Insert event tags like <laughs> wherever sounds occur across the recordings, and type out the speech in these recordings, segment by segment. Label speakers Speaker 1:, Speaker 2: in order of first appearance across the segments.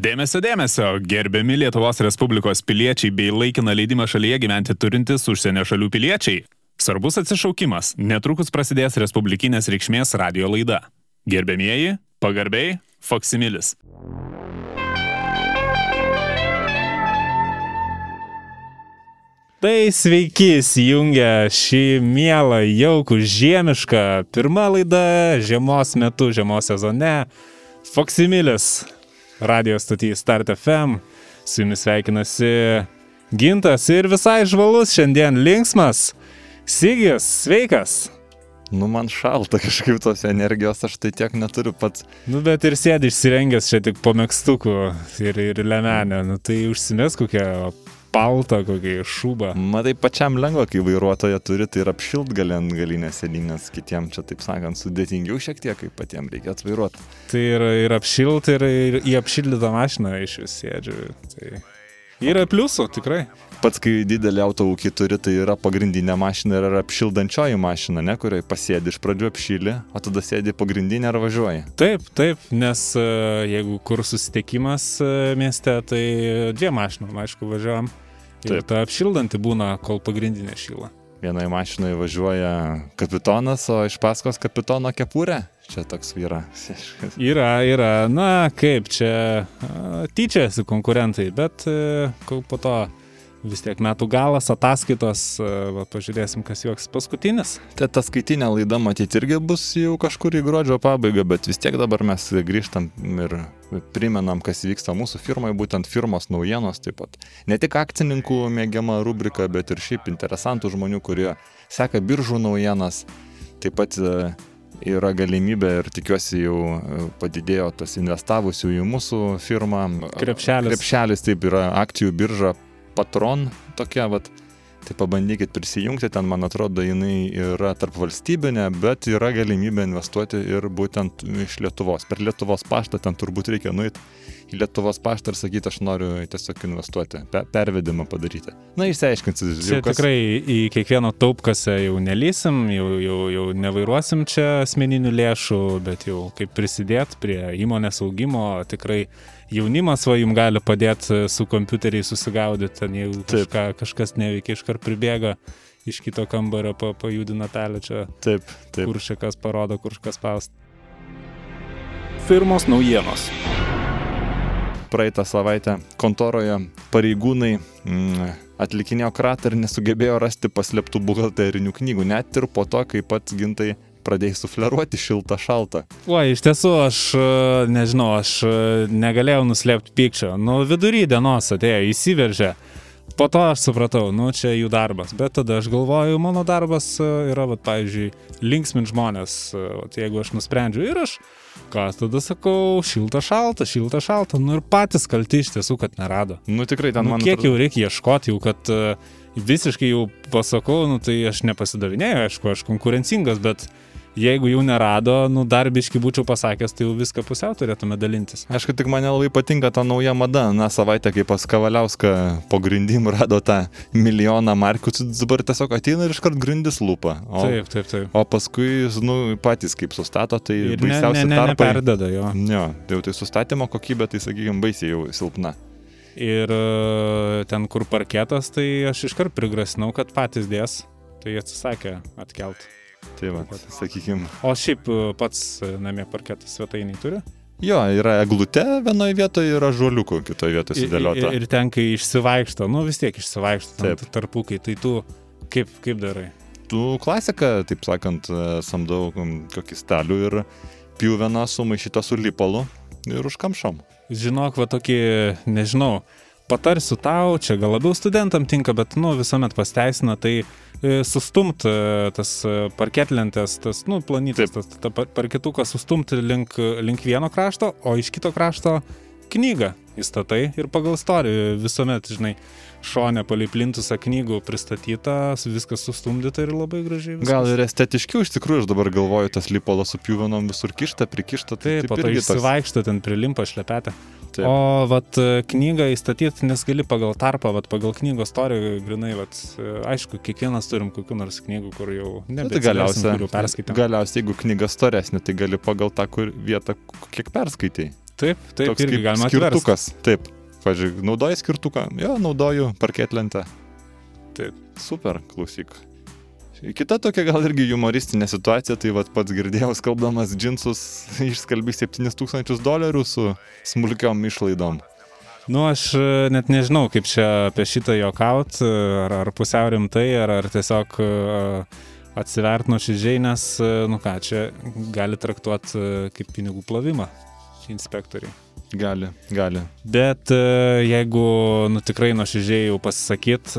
Speaker 1: Dėmesio, dėmesio, gerbiami Lietuvos Respublikos piliečiai bei laikiną leidimą šalyje gyventi turintys užsienio šalių piliečiai. Svarbus atsišaukimas, netrukus prasidės Respublikinės reikšmės radio laida. Gerbėmieji, pagarbiai, Foksimilis.
Speaker 2: Tai sveiki, įsijungę šį mielą, jaukų, žiemišką pirmą laidą žiemos metu, žiemos sezone. Foksimilis, radio stotį Start FM. Su jumis sveikinasi Gintas ir visai žvalus šiandien linksmas. Sigis, sveikas.
Speaker 3: Nu, man šalta kažkaip tos energijos, aš tai tiek neturiu pats.
Speaker 2: Nu, bet ir sėdi išsirengęs čia tik po mėgstuku ir, ir lemenę. Nu, tai užsimes kokią paltą, kokį šūbą.
Speaker 3: Matai, pačiam lengva, kai vairuotoja turi, tai ir apšilt gali ant galinės sėdynės, kitiem čia, taip sakant, sudėtingiau šiek tiek, kaip patiems reikia atvairuoti.
Speaker 2: Tai ir, ir apšilt, ir, ir į apšildytą mašiną iš vis sėdžiu. Tai yra pliusų, tikrai.
Speaker 3: Pats, kai didelį autoūkį turi, tai yra pagrindinė mašina ir yra apšildančioji mašina, ne, kurioje pasėdi iš pradžių apšylį, o tada sėdi pagrindinė ar važiuoji.
Speaker 2: Taip, taip, nes e, jeigu kur susitikimas e, mieste, tai dviem mašinom, aišku, važiuojam. Ir
Speaker 3: Taip.
Speaker 2: ta apšildanti būna, kol pagrindinė šyla.
Speaker 3: Vienoje mašinoje važiuoja kapitonas, o iš paskos kapitono kepurė. Čia toks vyra. <laughs>
Speaker 2: Yra, yra, na kaip čia, tyčiasi konkurentai, bet e, po to vis tiek metų galas, ataskaitos, e, va, pažiūrėsim, kas juoks paskutinis.
Speaker 3: Tai ta skaitinė laida matyti irgi bus jau kažkur į gruodžio pabaigą, bet vis tiek dabar mes grįžtam ir primenam, kas vyksta mūsų firmoje, būtent firmos naujienos taip pat. Ne tik akcininkų mėgiama rubrika, bet ir šiaip interesantų žmonių, kurie seka biržų naujienas. Taip pat e, yra galimybė ir tikiuosi jau e, padidėjo tas investavusių į mūsų firmą.
Speaker 2: Krepšelis.
Speaker 3: Krepšelis taip yra akcijų birža Patron tokia, vat, tai pabandykit prisijungti, ten man atrodo jinai yra tarp valstybinė, bet yra galimybė investuoti ir būtent iš Lietuvos. Per Lietuvos paštą ten turbūt reikia nueiti į Lietuvos paštą ir sakyti, aš noriu tiesiog investuoti, pe pervedimą padaryti. Na, išsiaiškinsit,
Speaker 2: Čia tikrai į kiekvieno taupkasę jau nelysim, jau, jau, jau nevairuosim čia asmeninių lėšų, bet jau kaip prisidėt prie įmonės augimo, tikrai jaunimas va jums gali padėti su kompiuteriai susigaudyti, ten
Speaker 3: Taip.
Speaker 2: kažką, kažkas neveikia, iškart pribėga iš kito kambario, pa, pajudina telę čia,
Speaker 3: Taip, taip.
Speaker 2: kur čia kas parodo, kur kas spaust.
Speaker 1: Firmos naujienos.
Speaker 3: Praeitą savaitę kontoroje pareigūnai mm, atlikinėjo kratą ir nesugebėjo rasti paslėptų buhalterinių knygų, net ir po to, kai pats gintai pradėjai sufleruoti šiltą šaltą.
Speaker 2: O, iš tiesų, aš e, nežinau, aš e, negalėjau nuslėpti pykčio. Nu, vidury dienos atėjo, įsiveržė. Po to aš supratau, nu, čia jų darbas. Bet tada aš galvoju, mano darbas e, yra, va, pavyzdžiui, linksmint žmonės. e, Vat, jeigu aš nusprendžiu ir aš, ką tada sakau, šilta šalta, šilta šalta. Nu ir patys kalti iš tiesų, kad nerado.
Speaker 3: Nu tikrai ten
Speaker 2: Nu,
Speaker 3: man
Speaker 2: kiek jau reikia ieškoti, jau kad e, visiškai jau pasakau, nu, tai aš nepasidavinėjau, aišku, aš konkurencingas, bet jeigu jau nerado, nu darbiškai būčiau pasakęs, tai jau viską pusiau turėtume dalintis.
Speaker 3: Aišku, tik man labai patinka ta nauja mada. Na, savaitę, kai pas Kavaliauską po grindim <laughs> rado tą milijoną markių, tai dabar tiesiog ateina ir iškart grindis lūpa. O,
Speaker 2: Taip, taip, taip.
Speaker 3: o paskui, nu, patys kaip sustato, tai
Speaker 2: Ir ne, ne,
Speaker 3: baisiausi
Speaker 2: ne,
Speaker 3: tarpai.
Speaker 2: neperdeda jo.
Speaker 3: Jo, tai jau tai sustatymo kokybė, tai sakykime, baisiai jau silpna.
Speaker 2: Ir e, ten, kur parketas, tai aš iškart prigrasinau, kad patys dės. Tai atsisakė atkelt.
Speaker 3: Tai va, sakykime.
Speaker 2: O šiaip e, pats e, namie parketas svetainiai turi.
Speaker 3: Jo, yra eglute vienoje vietoje ir žuoliukų kitoje vietoje sudėliota.
Speaker 2: ir, ir ten, kai išsivaikšto, nu vis tiek išsivaikšto tarpukai, tai tu kaip, kaip darai?
Speaker 3: Tu klasiką, taip sakant, e, samdau kokį stalių ir pjuveną sumaišytą su lipalu ir užkamšom.
Speaker 2: Žinok, va tokį, nežinau, patarsiu tau, čia gal labiau studentam tinka, bet, nu, visuomet pasteisina, tai e, sustumt e, tas e, parketlentės, tas, nu, planytas, tas ta par- parketuką sustumti link, link vieno krašto, o iš kito krašto knygą įstatai ir pagal istoriją visuomet, žinai, šonė palei plintusą knygų pristatyta, viskas sustumdyta ir labai gražiai. Viskas.
Speaker 3: Gal ir estetiškiau, iš tikrųjų, aš dabar galvoju, tas lipalo su pjuvenom visur kišta, prikišta.
Speaker 2: Taip, to
Speaker 3: irgi toks-
Speaker 2: išsivaikšto ten prilimpa šlepetę.
Speaker 3: Taip.
Speaker 2: O vat knygą įstatyti, nes gali pagal tarpą, vat pagal knygos istoriją, grinai, vat, aišku, kiekvienas turim kokių nors knygų, kur jau
Speaker 3: Na,
Speaker 2: nebe
Speaker 3: tai galiausiai,
Speaker 2: perskaitėm.
Speaker 3: galiausiai, jeigu knyga storesnė, tai gali pagal tą kur, vietą, kiek perskaitai.
Speaker 2: Taip, taip,
Speaker 3: Toks
Speaker 2: irgi galima atverst.
Speaker 3: skirtukas. Taip. Pavyzdžiui, naudoji skirtuką? Jo, naudoju parketlentę.
Speaker 2: Taip.
Speaker 3: Super, klausyk. Kita tokia gal irgi humoristinė situacija, tai vad pats girdėjau, skalbdamas džinsus, išskalbi 7000 dolerių su smulkiom išlaidom.
Speaker 2: Nu, aš e, net nežinau, kaip čia apie šitą jokaut, e, ar, ar pusiau rimtai, ar, ar tiesiog e, atsivert nuoširdžiai, nes, e, nu ką, čia gali traktuoti kaip pinigų plovimą inspektoriai.
Speaker 3: Gali, gali.
Speaker 2: Bet jeigu, nu tikrai nuoširdžiai jau pasisakyt,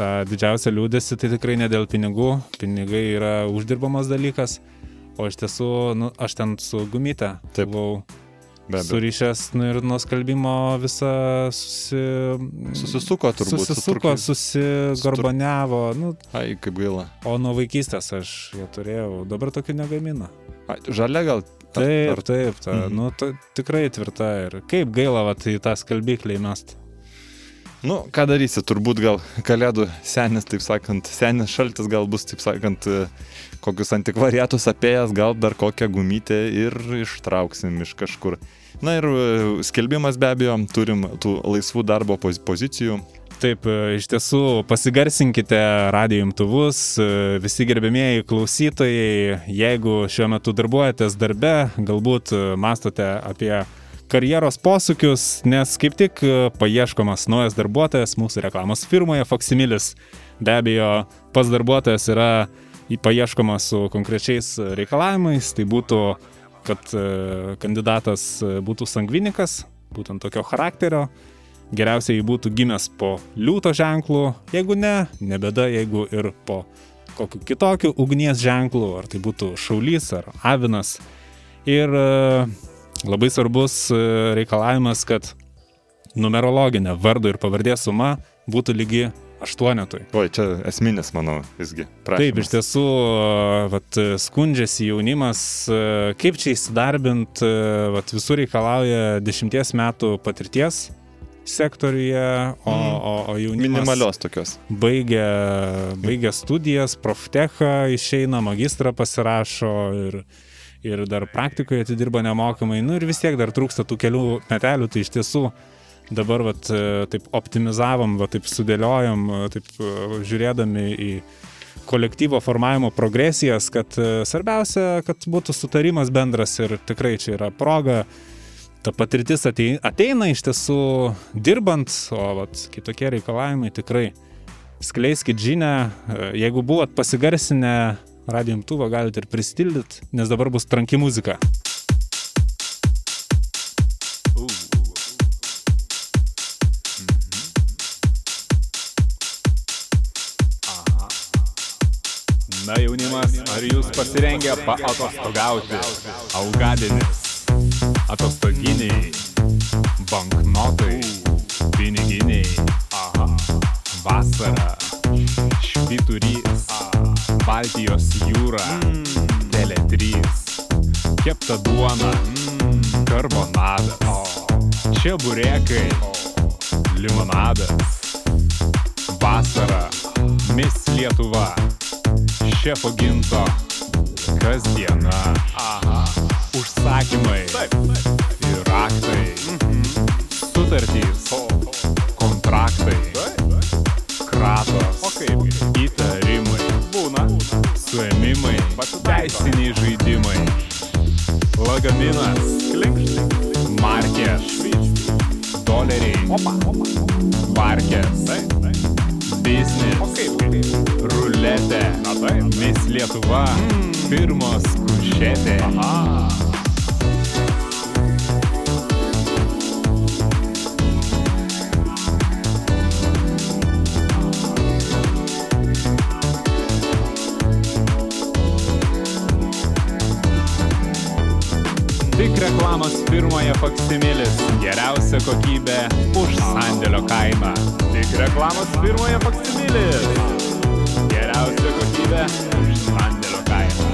Speaker 2: tą didžiausią liūdėsi, tai tikrai ne dėl pinigų, pinigai yra uždirbamas dalykas, o iš tiesų, nu, aš ten su gumyte
Speaker 3: Taip.
Speaker 2: buvau surišęs, nu ir nuo skalbimo visą susi...
Speaker 3: Susisuko turbūt.
Speaker 2: Susisuko, susigarbaniavo, nu,
Speaker 3: Ai, kaip gaila.
Speaker 2: o nuo vaikystės aš ją turėjau, dabar tokių negamina.
Speaker 3: Ai, žalia gal.
Speaker 2: Taip,
Speaker 3: ar-
Speaker 2: taip, ta,
Speaker 3: Mhm.
Speaker 2: nu, ta, tikrai tvirta ir kaip gaila, va, į tą skalbyklę įmest.
Speaker 3: Nu, ką darysi, turbūt gal kalėdų senis, taip sakant, senis šaltis gal bus, taip sakant, e, kokius antikvariatus apėjęs, gal dar kokią gumytę ir ištrauksim iš kažkur. Na ir e, skelbimas be abejo, turim tų laisvų darbo poz- pozicijų.
Speaker 2: Taip, e, iš tiesų pasigarsinkite radio imtuvus, visi gerbėmieji klausytojai, jeigu šiuo metu darbuojatės darbe, galbūt mastote apie karjeros posūkius, nes kaip tik e, paieškomas naujas darbuotojas mūsų reklamos firmoje Foximilis. Be abejo, pats darbuotojas yra paieškomas su konkrečiais reikalavimais, tai būtų, kad e, kandidatas e, būtų sangvinikas, būtent tokio charakterio, geriausiai būtų gimęs po liūto ženklų, jeigu ne, nebeda, jeigu ir po kokiu kitokiu ugnies ženklu, ar tai būtų šaulys ar avinas. Ir labai svarbus e, reikalavimas, kad numerologinė vardo ir pavardės suma būtų lygi aštuonetui.
Speaker 3: Oi, čia esminis, manau, visgi.
Speaker 2: Taip, iš
Speaker 3: prašymas.
Speaker 2: tiesų, e, vat, skundžiasi jaunimas, e, kaip čia įsidarbint, e, vat, visur reikalauja dešimties metų patirties sektoriuje, o,
Speaker 3: Mm.
Speaker 2: o, o jaunimas
Speaker 3: Minimalios tokios.
Speaker 2: baigia, baigia studijas, proftechą išeina, magistrą pasirašo ir, ir dar praktikoje atidirba nemokamai, nu ir vis tiek dar trūksta tų kelių metelių, tai iš tiesų dabar vat, e, taip optimizavom, vat, taip sudėliojom, e, taip e, žiūrėdami į kolektyvo formavimo progresijas, kad svarbiausia, kad būtų sutarimas bendras ir tikrai čia yra proga. Ta patirtis atei- ateina iš tiesų dirbant, o vat, kitokie reikalavimai tikrai skleiskit žinę, jeigu buvot pasigarsinę radio imtuvą, galite ir pristildyti, nes dabar bus tranki muzika.
Speaker 1: Na jaunimas, ar jūs pasirengę paatostogauti? Augadinis, atostoginiai, banknotai, piniginiai, aha, vasara, švyturys, Baltijos jūra, Tele3, kepta duona, karbonadas, čia burėkai, limonadas, vasara, Miss Lietuva, šefo ginto, kasdiena, aha, užsakymai. Ir raktai, sutartys, kontraktai, kratos, suėmimai, teisiniai žaidimai, lagaminas, markės, doleriai, parkės, biznis, ruletė, Miss Lietuva, pirmos kušetė. Tik reklamos firmoje Faksimilis. Geriausia kokybė už sandėlio kainą. Tik reklamos firmoje Faksimilis. Geriausia kokybė už sandėlio kainą.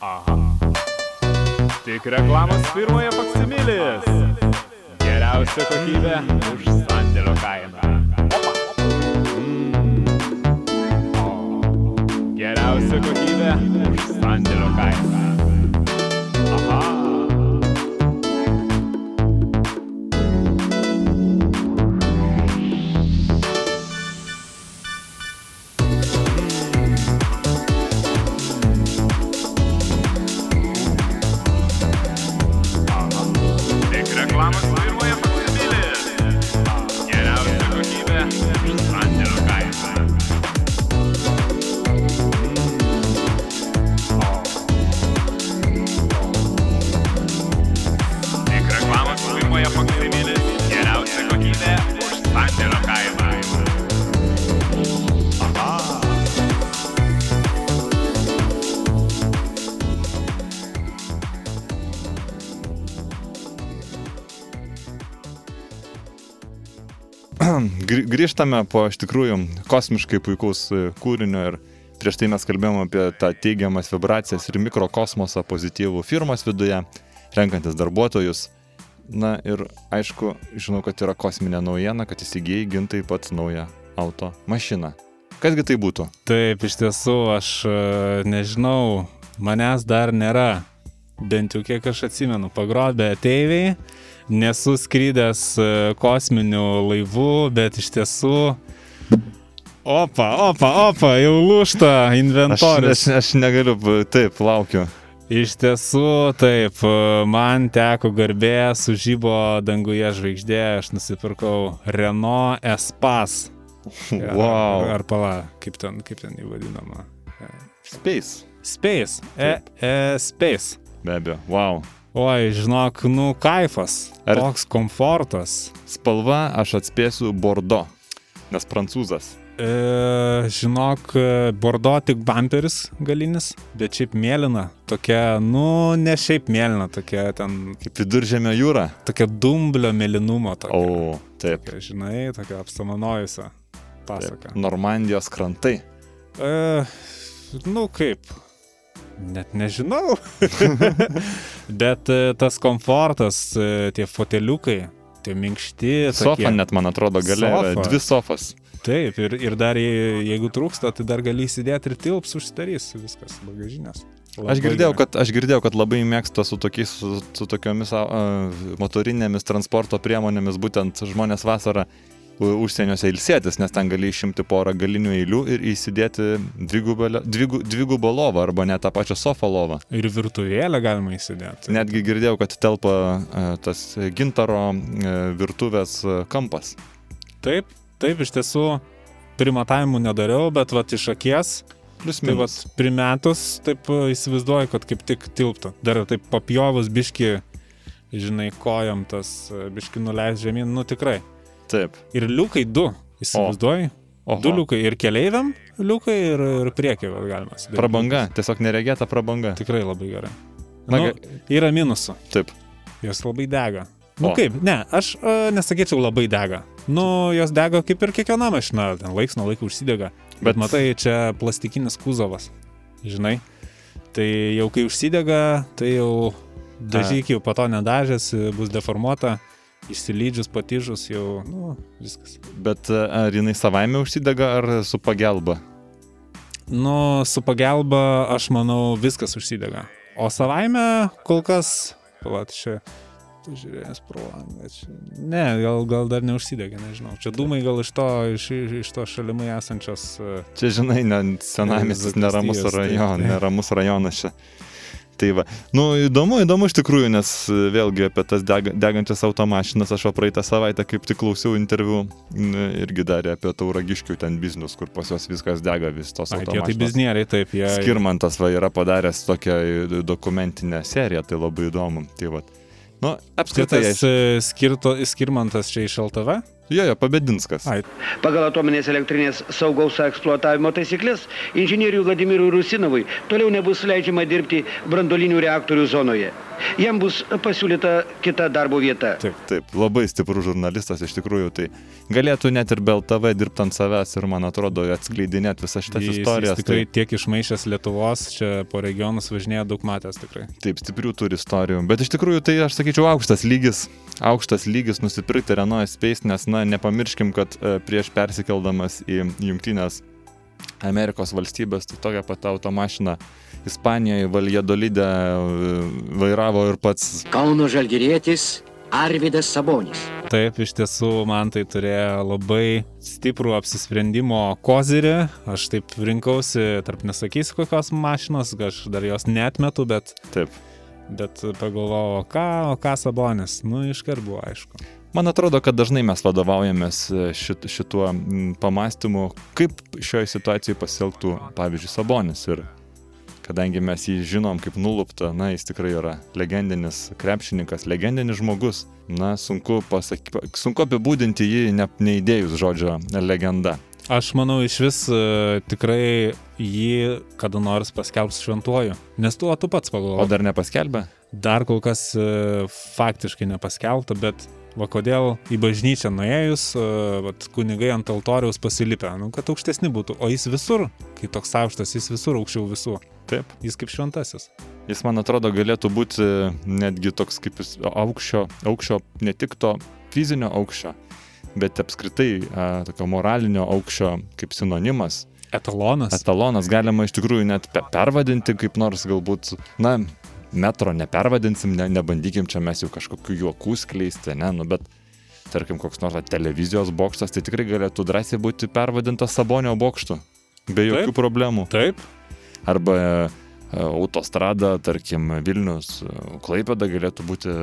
Speaker 1: Aha. Tik reklamos firmoje Faksimilis. Geriausia kokybė už sandėlio kainą. Geriausia kokybė už sandėlio kainą.
Speaker 3: Grįžtame po iš tikrųjų kosmiškai puikaus e, kūrinio ir prieš tai mes kalbėjome apie tą teigiamas vibracijas ir mikrokosmosą pozityvų firmos viduje, renkantis darbuotojus. Na ir aišku, žinau, kad yra kosminė naujiena, kad įsigijai gintai pats naują auto mašiną. Kasgi tai būtų?
Speaker 2: Taip, iš tiesų, aš e, nežinau, manęs dar nėra, bent jau kiek aš atsimenu, pagrobė ateiviai, nesu skrydęs e, kosminiu laivu, bet iš tiesų... Opa, opa, opa, jau lūšta
Speaker 3: Aš,
Speaker 2: inventorius.
Speaker 3: aš, aš negaliu, b- taip, laukiu.
Speaker 2: Iš tiesų, taip, e, man teko garbė, sužybo danguje žvaigždė, aš nusipirkau Renault Espas. <laughs> Ar,
Speaker 3: Wow.
Speaker 2: ar pala, kaip ten, kaip ten įvadinama.
Speaker 3: Space.
Speaker 2: Space. E, e, space.
Speaker 3: Be abejo. Wow.
Speaker 2: Oi, žinok, nu kaifas.
Speaker 3: Ar-.
Speaker 2: Toks komfortas.
Speaker 3: Spalva aš atspėsiu Bordo, nes prancūzas.
Speaker 2: E, žinok, bordo tik bumperis galinis, bet šiaip mėlyna. Tokia, nu, ne šiaip mėlyna, tokia ten,
Speaker 3: Kaip viduržėmio jūra.
Speaker 2: tokia dumblio mėlynumo. Tokia,
Speaker 3: O, taip.
Speaker 2: tokia, žinai, tokia apsamanojusi
Speaker 3: taip.
Speaker 2: pasaka.
Speaker 3: Normandijos krantai.
Speaker 2: E, nu kaip, net nežinau. <laughs> Bet e, tas komfortas, e, tie foteliukai, tie minkšti.
Speaker 3: Sofa
Speaker 2: tokie.
Speaker 3: net, man atrodo, yra
Speaker 2: Sofa.
Speaker 3: dvi sofas.
Speaker 2: Taip, ir, ir dar jei- jeigu trūksta, tai dar gali įsidėti ir tilps, užsidarys viskas, bagažinės.
Speaker 3: Aš girdėjau, kad, aš girdėjau, kad labai mėgsta su, tokiais, su, su tokiomis uh, motorinėmis transporto priemonėmis būtent žmonės vasarą užsieniuose ilsėtis, nes ten gali išimti porą galinių eilių ir įsidėti dvigubą, dvigu, dvigubą lovą arba net tą pačią sofą lovą.
Speaker 2: Ir virtuvėlę galima įsidėti.
Speaker 3: Netgi girdėjau, kad telpa uh, tas gintaro uh, virtuvės uh, kampas.
Speaker 2: Taip, taip, iš tiesų, primatavimų nedariau, bet vat iš akies, tai vat primetus, taip e, įsivaizduoju, kad kaip tik tilptų. Dar taip papjovus biški, žinai, kojam tas e, biški nuleis žemyn, nu tikrai.
Speaker 3: Taip.
Speaker 2: Ir liukai du, įsivaizduoji.
Speaker 3: Oho.
Speaker 2: Du liukai ir keleiviam liukai ir, ir priekį galima. sudaryti.
Speaker 3: Prabanga, tiesiog neregėta prabanga.
Speaker 2: Tikrai labai gerai.
Speaker 3: Na,
Speaker 2: Nu, yra minusų.
Speaker 3: Taip.
Speaker 2: Jos labai dega. Nu
Speaker 3: O.
Speaker 2: kaip, ne, aš uh, nesakyčiau labai dega. Nu, jos dega kaip ir kiekviena mašina, ten laiks nuo laiko užsidega. Bet,
Speaker 3: Bet-
Speaker 2: Bet matai, čia plastikinis kuzovas, žinai. Tai jau kai užsidega, tai jau dažyk jau po to nedažęs, bus deformuota, išsilydžius, patižus, jau, nu, viskas.
Speaker 3: Bet uh, ar jinai savaime užsidega ar su pagelba?
Speaker 2: Nu, su pagalba, aš manau, viskas užsidega. O savaime kol kas, palat čia, pažiūrėjęs pro langą, čia. Ne, gal, gal dar neužsidegė, nežinau. Čia dūmai gal iš to, iš, iš to šalimai esančios. e,
Speaker 3: Čia, žinai, ne,
Speaker 2: Zakristijos,
Speaker 3: neramus, rajon,
Speaker 2: taip.
Speaker 3: neramus rajonas čia. Tai va, nu įdomu, įdomu iš tikrųjų, nes e, vėlgi apie tas dega, degančias automašinas aš praeitą savaitę kaip tik klausiau interviu irgi darė apie tauragiškių ten biznius, kur pas juos viskas dega vis tos
Speaker 2: Ai, tai
Speaker 3: automašinos.
Speaker 2: biznieriai, taip, jie.
Speaker 3: Skirmantas va yra padaręs tokią e, dokumentinę seriją, tai labai įdomu. Tai va. Nu, apskritai,
Speaker 2: Kitas
Speaker 3: aš...
Speaker 2: e, skirto, skirmantas čia iš LTV.
Speaker 3: Jo, jo, pabedinskas.
Speaker 2: Ai,
Speaker 4: Pagal atominės elektrinės saugaus eksploatavimo taisyklės, inžinieriui Vladimirui Rusinovui toliau nebus leidžiama dirbti brandolinių reaktorių zonoje. Jam bus pasiūlyta kita darbo vieta.
Speaker 2: taip.
Speaker 3: Taip, labai stiprus žurnalistas iš tikrųjų, tai galėtų net ir BLTV dirbti ant savęs ir, man atrodo, atskleidinėti
Speaker 2: Jis,
Speaker 3: istorijas.
Speaker 2: jis tikrai
Speaker 3: Tai,
Speaker 2: tiek išmaišęs Lietuvos, čia po regionus važinėja daug matęs tikrai.
Speaker 3: taip, stiprių turi istorijų. Bet iš tikrųjų, tai aš sakyčiau, aukštas lygis. Aukštas lygis nusipirkti Renault Space, nes, na, nepamirškim, kad e, prieš persikeldamas į jungtinės Amerikos valstybės, tai tokia pat automašina Ispanijoje Valjadolidę e, vairavo ir pats
Speaker 5: Kauno žalgyrėtis Arvidas Sabonis.
Speaker 2: Taip, iš tiesų man tai turėjo labai stiprų apsisprendimo kozirį. Aš taip rinkausi, tarp nesakysiu kokios mašinos, aš dar jos netmetu, bet,
Speaker 3: taip.
Speaker 2: bet pagalvojau, o ką, o ką Sabonis, nu iškart buvo aišku.
Speaker 3: Man atrodo, kad dažnai mes vadovaujamės šit, šituo pamastymu, kaip šioje situacijoje pasielgtų, pavyzdžiui, Sabonis. Ir kadangi mes jį žinom kaip nuluptą, na, jis tikrai yra legendinis krepšininkas, legendinis žmogus. Na, sunku, pasaky, sunku apibūdinti jį ne, neįdėjus žodžio legenda.
Speaker 2: Aš manau, iš vis uh, tikrai jį kada nors paskelbs šventuoju. Nes tu, o tu pats pagalvoji.
Speaker 3: O dar nepaskelbė?
Speaker 2: Dar kol kas uh, faktiškai nepaskelbta, bet va kodėl į bažnyčią nuėjus, uh, vat, kunigai ant altoriaus pasilipę, nu, kad aukštesni būtų, o jis visur, kai toks aukštas, jis visur aukščiau visų.
Speaker 3: Taip.
Speaker 2: Jis kaip šventasis.
Speaker 3: Jis, man atrodo, galėtų būti netgi toks kaip aukščio, aukščio ne tik to fizinio aukščio, bet apskritai a, tokio moralinio aukščio kaip sinonimas.
Speaker 2: Etalonas.
Speaker 3: Etalonas galima iš tikrųjų net pervadinti kaip nors galbūt, na, metro nepervadinsim, ne, nebandykim čia mes jau kažkokių juokų skleisti, ne, nu, bet tarkim, koks nors televizijos bokštas, tai tikrai galėtų drąsiai būti pervadintas Sabonio bokštu. Be jokių
Speaker 2: Taip.
Speaker 3: problemų.
Speaker 2: Taip.
Speaker 3: Arba e, autostrada, tarkim, Vilnius, e, Klaipėda galėtų būti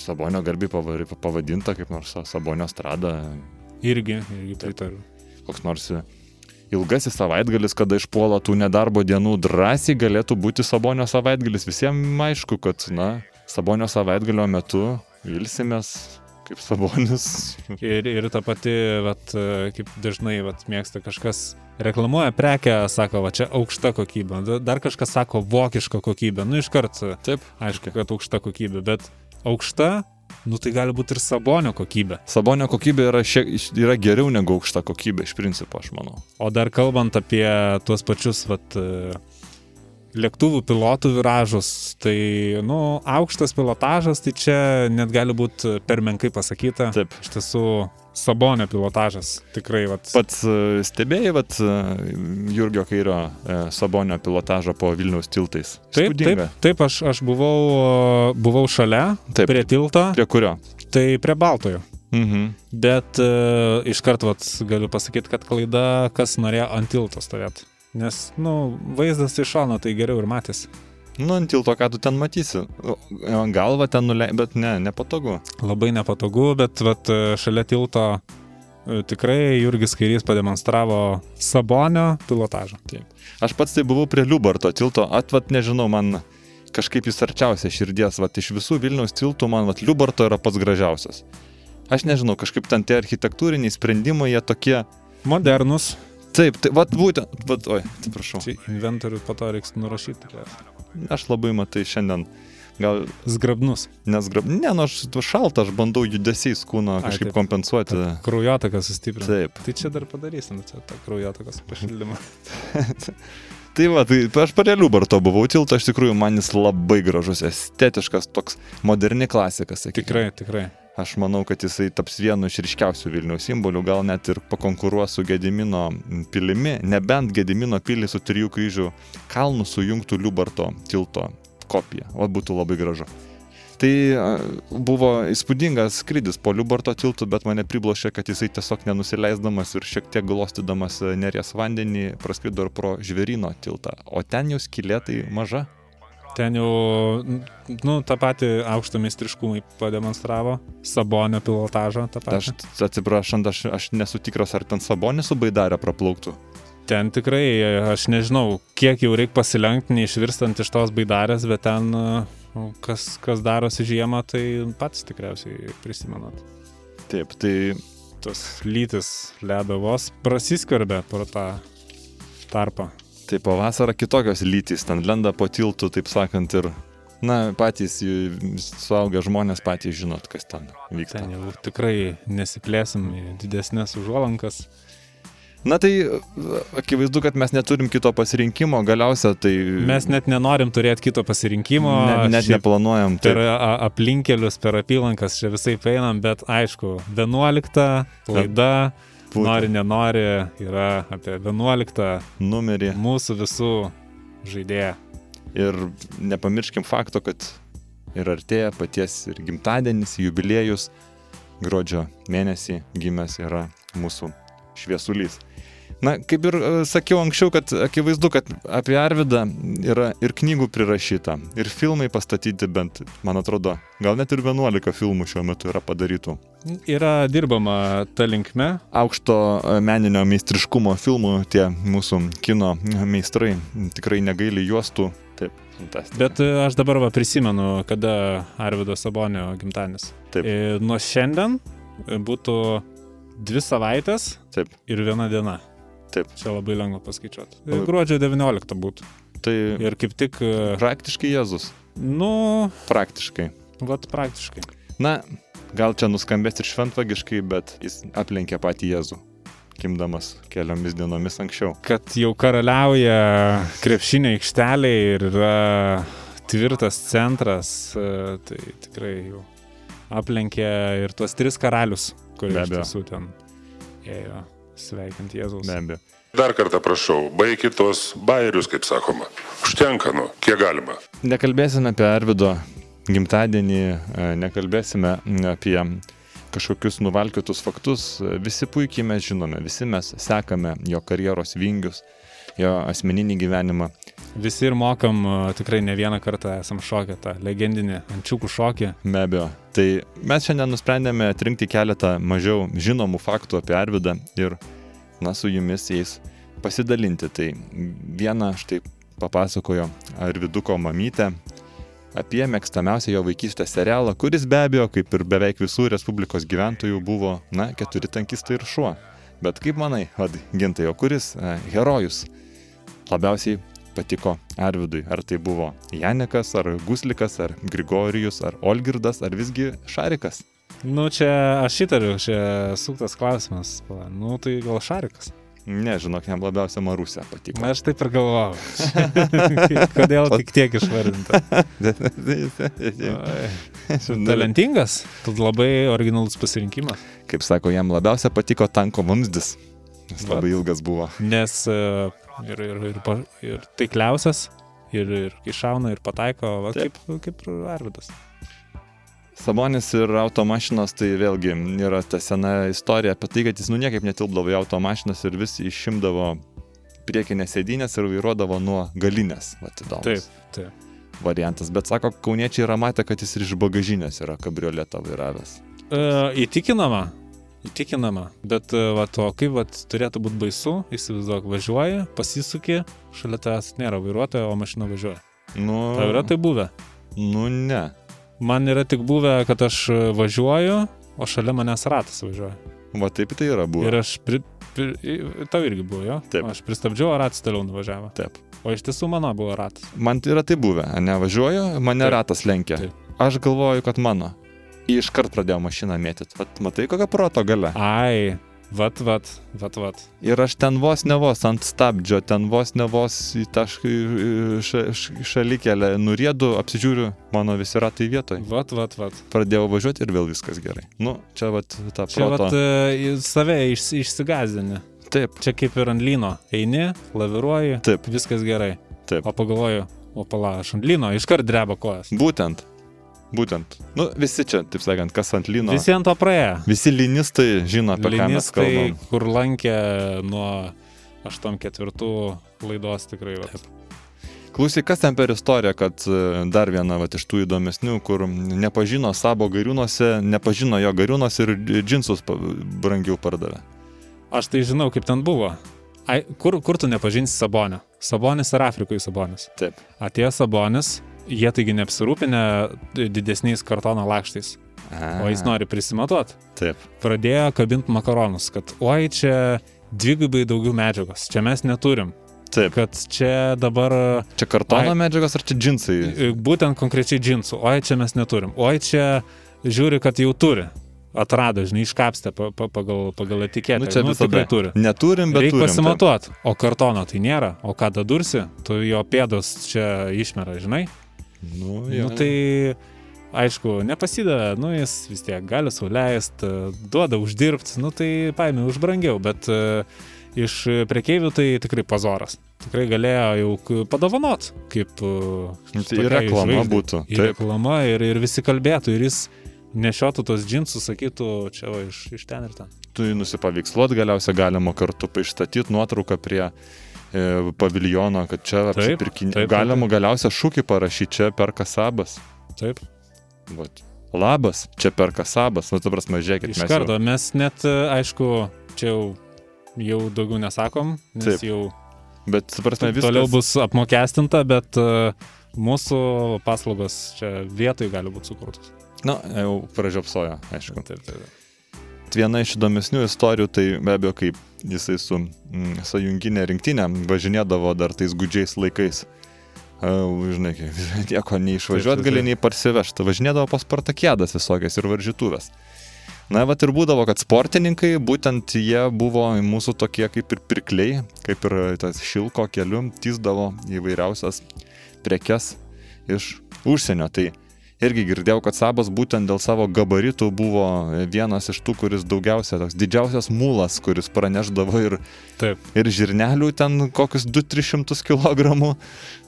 Speaker 3: Sabonio garbiai pavadinta kaip nors Sabonio strada.
Speaker 2: Irgi, irgi pritariu.
Speaker 3: Koks nors ilgasis savaitgalis, kada išpuola tų nedarbo dienų, drąsiai galėtų būti Sabonio savaitgalis. Visiems aišku, kad, na, Sabonio savaitgalio metu vilsimės kaip Sabonis. <laughs>
Speaker 2: Ir, ir ta pati, vat, kaip dažnai vat, mėgsta kažkas reklamuoja prekę, sako, va čia aukšta kokybė, dar kažkas sako vokiška kokybė, nu iškart,
Speaker 3: taip,
Speaker 2: aišku, kad aukšta kokybė, bet aukšta, nu tai gali būti ir sabonio kokybė.
Speaker 3: Sabonio kokybė yra, šiek, yra geriau negu aukšta kokybė, iš principo, aš manau.
Speaker 2: O dar kalbant apie tuos pačius, vat, lėktuvų pilotų viražus, tai, nu, aukštas pilotažas, tai čia net gali būti per menkai pasakyta.
Speaker 3: Taip.
Speaker 2: Iš tiesų, Sabonio pilotažas tikrai, vat.
Speaker 3: Pats stebėjai, vat, Jurgio Kairio e, Sabonio pilotažą po Vilniaus tiltais.
Speaker 2: Taip, taip, taip aš, aš buvau, buvau šalia, taip, prie tilto.
Speaker 3: Prie kurio?
Speaker 2: Tai prie Baltojo.
Speaker 3: Mhm.
Speaker 2: Bet uh, iš karto galiu pasakyti, kad klaida, kas norėjo ant tilto stovėti. Nes, nu, vaizdas iš šono tai geriau ir matėsi.
Speaker 3: Nu, ant tilto, ką tu ten matysi. Galva ten nuleidai, bet ne, nepatogu.
Speaker 2: Labai nepatogu, bet vat, šalia tilto tikrai Jurgis Kairys pademonstravo Sabonio pilotažą.
Speaker 3: Taip. Aš pats tai buvau prie Liubarto tilto, atvat nežinau, man kažkaip jis arčiausia širdies, vat iš visų Vilniaus tiltų man vat Liubarto yra pats gražiausias. Aš nežinau, kažkaip ten tie architektūriniai sprendimai, jie tokie...
Speaker 2: Modernus.
Speaker 3: Taip, tai vat būtent, vat, oi, atsiprašau.
Speaker 2: Inventorių po to reiks nurašyti.
Speaker 3: Aš labai matai šiandien gal...
Speaker 2: Zgrabnus.
Speaker 3: Nesgrab... Ne, nu aš šaltą, aš bandau judesiais kūno kažkaip Ai, kompensuoti.
Speaker 2: Kraujotaką sustiprinti.
Speaker 3: Taip.
Speaker 2: Tai čia dar padarysim, čia tą kraujotakas pašildymą. <laughs>
Speaker 3: Tai va, tai aš prie Liubarto buvau tilto, iš tikrųjų man jis labai gražus, estetiškas, toks moderni klasikas. Sakykime.
Speaker 2: Tikrai, tikrai.
Speaker 3: Aš manau, kad jisai taps vienu iš ryškiausių Vilniaus simbolių, gal net ir pakonkuruos su Gedimino pilimi, nebent Gedimino pilį su trijų kryžių kalnų sujungtų Liubarto tilto kopija. O būtų labai gražu. Tai buvo įspūdingas skrydis po Liubarto tiltų, bet mane priblošė, kad jisai tiesiog nenusileisdamas ir šiek tiek glostydamas neries vandenį praskrido ir pro žvėryno tiltą. O ten jau skylė tai maža.
Speaker 2: Ten jau, nu, tą patį aukštą meistriškumą pademonstravo, Sabonio pilotažą tą patį.
Speaker 3: Aš atsiprašant, aš, aš nesu tikras, ar ten Sabonį su Baidarė praplauktų.
Speaker 2: Ten tikrai, aš nežinau, kiek jau reikia pasilenkti, neišvirstant iš tos Baidarės, bet ten, kas, kas darosi žiemą, tai pats tikriausiai prisimenat.
Speaker 3: Taip, tai...
Speaker 2: Tos lytis ledo vos prasiskverbė pro tą tarpą.
Speaker 3: Tai pavasarą kitokios lytys, ten lenda po tiltų, taip sakant, ir, na, patys suaugę žmonės patys žinot, kas ten vyksta.
Speaker 2: Ten jau tikrai nesiplėsim į didesnės užuolankas.
Speaker 3: Na tai akivaizdu, kad mes neturim kito pasirinkimo, galiausia tai...
Speaker 2: Mes net nenorim turėti kito pasirinkimo.
Speaker 3: Ne, net neplanuojam.
Speaker 2: Per aplinkelius, per apylankas čia visai einam, bet aišku, 11 laida.
Speaker 3: Būtent.
Speaker 2: nori, nenori, yra apie 11
Speaker 3: Numerį.
Speaker 2: mūsų visų žaidėją.
Speaker 3: Ir nepamirškim fakto, kad ir artėja paties ir gimtadienis, jubiliejus. Gruodžio mėnesį gimęs yra mūsų šviesulys. Na, kaip ir e, sakiau anksčiau, kad akivaizdu, kad apie Arvidą yra ir knygų prirašyta, ir filmai pastatyti bent, man atrodo, gal net ir 11 filmų šiuo metu yra padarytų.
Speaker 2: Yra dirbama ta linkme.
Speaker 3: Aukšto e, meninio meistriškumo filmų tie mūsų kino meistrai tikrai negaili juostų. Taip, fantastika.
Speaker 2: Bet e, aš dabar va prisimenu, kada Arvido Sabonio gimtadienis.
Speaker 3: Taip.
Speaker 2: E, Nuo šiandien būtų dvi savaitės
Speaker 3: Taip,
Speaker 2: ir viena diena.
Speaker 3: Taip.
Speaker 2: Čia labai lengva paskaičiuoti.
Speaker 3: Labai-
Speaker 2: Gruodžio 19 būtų.
Speaker 3: tai
Speaker 2: Ir kaip tik,
Speaker 3: praktiškai Jėzus.
Speaker 2: nu,
Speaker 3: Praktiškai.
Speaker 2: vat praktiškai.
Speaker 3: Na, gal čia nuskambės ir šventvagiškai, bet jis aplenkė patį Jėzų, kimdamas keliomis dienomis anksčiau.
Speaker 2: Kad jau karaliauja krepšinio aikštelė ir yra tvirtas centras, e, tai tikrai jau aplenkė ir tuos tris karalius, kurie iš tiesų ten ėjo sveikinti Jėzaus.
Speaker 3: Be abejo.
Speaker 6: Dar kartą prašau, baigit tos bairius, kaip sakoma. Užtenka, nu, kiek galima.
Speaker 3: Nekalbėsime apie Arvido gimtadienį, e, nekalbėsime apie kažkokius nuvalkiotus faktus. Visi puikiai mes žinome, visi mes sekame jo karjeros vingius, jo asmeninį gyvenimą.
Speaker 2: Visi ir mokam, e, tikrai ne vieną kartą esam šokę tą legendinį ančiukų šokį.
Speaker 3: Be abejo. Tai mes šiandien nusprendėme atrinkti keletą mažiau žinomų faktų apie Arvidą ir, na, su jumis jais pasidalinti. Tai vieną štai papasakojo Arviduko mamytė apie mėgstamiausią jo vaikystės serialą, kuris be abejo, kaip ir beveik visų Respublikos gyventojų, buvo, na, keturi tankistai ir šuo. Bet kaip manai, vad, gintai, o kuris e, herojus labiausiai patiko Arvidui? Ar tai buvo Janikas, ar Guslikas, ar Grigorijus, ar Olgirdas, ar visgi Šarikas?
Speaker 2: Nu, čia aš įtariu, čia suktas klausimas. Nu, tai gal Šarikas.
Speaker 3: Ne, žinok, jam labiausiai Marusė patiko.
Speaker 2: Aš taip ir galvojau. <laughs> Kodėl tik tiek išvardinta? <laughs> Talentingas, tad labai originalus pasirinkimas.
Speaker 3: Kaip sako, jam labiausiai patiko tanko vamzdis. Jis labai ilgas buvo.
Speaker 2: Nes e, ir, ir, ir, ir taikliausias, ir, ir kai šauna, ir pataiko, va, kaip, kaip Arvidas.
Speaker 3: Sabonis ir automašinos tai vėlgi yra ta sena istorija apie tai, kad jis nu niekaip netilpdavo į automašinas ir vis išimdavo priekinės sėdynės ir vairuodavo nuo galinės. Vat
Speaker 2: Taip, taip.
Speaker 3: variantas. Bet sako, kauniečiai yra matę, kad jis ir iš bagažinės yra kabrioletą vairavęs.
Speaker 2: E, įtikinama, įtikinama, bet e, va, to kaip va, turėtų būti baisu, įsivaizduok, važiuoji, pasisuki, šalia tavęs nėra vairuotojo, o mašina važiuoja.
Speaker 3: Nu,
Speaker 2: Tau yra tai buvę?
Speaker 3: nu ne.
Speaker 2: Man yra tik buvę, kad aš e, važiuoju, o šalia manęs ratas važiuoja.
Speaker 3: Va taip tai yra buvę.
Speaker 2: Ir aš, pri, pri, tau irgi buvo, jo?
Speaker 3: Taip.
Speaker 2: Aš pristabdžiau, o ratas toliau nuvažiavo.
Speaker 3: Taip.
Speaker 2: O iš tiesų mano buvo ratas.
Speaker 3: Man yra tai buvę, nevažiuoju, mane
Speaker 2: Taip.
Speaker 3: ratas lenkia.
Speaker 2: Taip.
Speaker 3: Aš galvoju, kad mano. Iškart pradėjau mašiną mėtyti. Vat matai, kokia proto gale.
Speaker 2: Ai, vat, vat, vat, vat.
Speaker 3: Ir aš ten vos ne vos ant stabdžio, ten vos ne vos į tą šalikelę nurėdu, apsižiūriu, mano visi ratai vietoj.
Speaker 2: Vat, vat, vat.
Speaker 3: Pradėjau važiuoti ir vėl viskas gerai. Nu, čia vat ta
Speaker 2: Čia
Speaker 3: proto.
Speaker 2: vat e, save iš, išsigazdini.
Speaker 3: Taip,
Speaker 2: Čia kaip ir ant lyno. Eini, laviruoji,
Speaker 3: Taip.
Speaker 2: viskas gerai.
Speaker 3: taip.
Speaker 2: O pagalvoju, o pala, aš ant lyno, iškart dreba kojas.
Speaker 3: Būtent. Būtent. Nu, visi čia, taip sakant, kas ant lyno.
Speaker 2: Visi ant to praėjo.
Speaker 3: Visi linistai žino, apie ką mes
Speaker 2: Linistai,
Speaker 3: kalbam.
Speaker 2: kur lankė nuo 84 laidos tikrai. Vat.
Speaker 3: Klausyk, kas ten per istoriją, kad e, dar viena vat, iš tų įdomesnių, kur nepažino savo gariūnuose, nepažino jo gariūnuose ir džinsus brangiau pardavė.
Speaker 2: Aš tai žinau, kaip ten buvo. Ai, kur, kur tu nepažinsi Sabonio? Sabonis ir Afrikoje Sabonis.
Speaker 3: Taip.
Speaker 2: Atėjo Sabonis, jie taigi neapsirūpinę didesniais kartono lakštais, o jis nori prisimatuoti.
Speaker 3: Taip.
Speaker 2: Pradėjo kabinti makaronus, kad oi čia dvigubai daugiau medžiagos, čia mes neturim,
Speaker 3: Taip.
Speaker 2: kad čia dabar
Speaker 3: Čia kartono
Speaker 2: Ai.
Speaker 3: medžiagos ar čia džinsai?
Speaker 2: būtent konkrečiai džinsų, oi čia mes neturim, oi čia žiūri, kad jau turi. Atrado, žinai, iškapstė pa, pa, pagal, pagal etiketę.
Speaker 3: Nu, čia
Speaker 2: nu, tikrai turi.
Speaker 3: Neturim, bet
Speaker 2: Reikia
Speaker 3: turim.
Speaker 2: pasimatuoti, o kartono tai nėra, o ką dadursi, tu jo pėdos čia išmera, žinai.
Speaker 3: Nu,
Speaker 2: Nu,
Speaker 3: jo.
Speaker 2: tai aišku, nepasidavė, nu jis vis tiek gali sauliaist, duoda uždirbti, nu tai paėmė už brangiau, bet uh, iš prekeivių tai tikrai pazoras. Tikrai galėjo jau padovanot, kaip... uh,
Speaker 3: Nu, tai ir reklama
Speaker 2: žvaigždei.
Speaker 3: būtų,
Speaker 2: Ir
Speaker 3: taip.
Speaker 2: reklama, ir, ir visi kalbėtų, ir jis nešiotų tos džinsus, sakytų, čia va, iš, iš ten ir ten.
Speaker 3: Tu jį nusipaveiksluot galiausiai galima kartu išstatyti nuotrauką prie e, paviljono, kad čia
Speaker 2: Taip,
Speaker 3: apsipirkinė.
Speaker 2: taip, taip,
Speaker 3: Galima galiausiai šūkį parašyti, čia perka sabas.
Speaker 2: Taip.
Speaker 3: Vat. Labas, čia perka sabas. Nu, tu prasme, žiūrėkit,
Speaker 2: Iš
Speaker 3: mes
Speaker 2: karto, mes net, e, aišku, čia jau, jau daugiau nesakom, nes
Speaker 3: Taip.
Speaker 2: jau
Speaker 3: Bet, tu prasme, viskas.
Speaker 2: toliau bus apmokestinta, bet e, mūsų paslaugos čia vietoj gali būti sukurtos.
Speaker 3: Na, jau pražiopsojo, aišku.
Speaker 2: Taip, taip.
Speaker 3: Viena iš įdomesnių istorijų, tai be abejo, kaip jisai su mm, sąjunginė rinktinė važinėdavo dar tais gudžiais laikais. Uh, žinai, <laughs> nieko neišvažiuot
Speaker 2: Taip, taip,
Speaker 3: gali nei parsivežti. Važinėdavo pas partakėdas visokias ir varžytuvės. Na, va ir būdavo, kad sportininkai, būtent jie buvo mūsų tokie kaip ir pirkliai, kaip ir tas šilko keliu, tysdavo įvairiausias prekes iš užsienio. Tai irgi girdėjau, kad Sabas būtent dėl savo gabaritų buvo vienas iš tų, kuris daugiausia, toks didžiausias mūlas, kuris praneždavo ir,
Speaker 2: Taip.
Speaker 3: ir žirnelių ten kokius 2-300 kg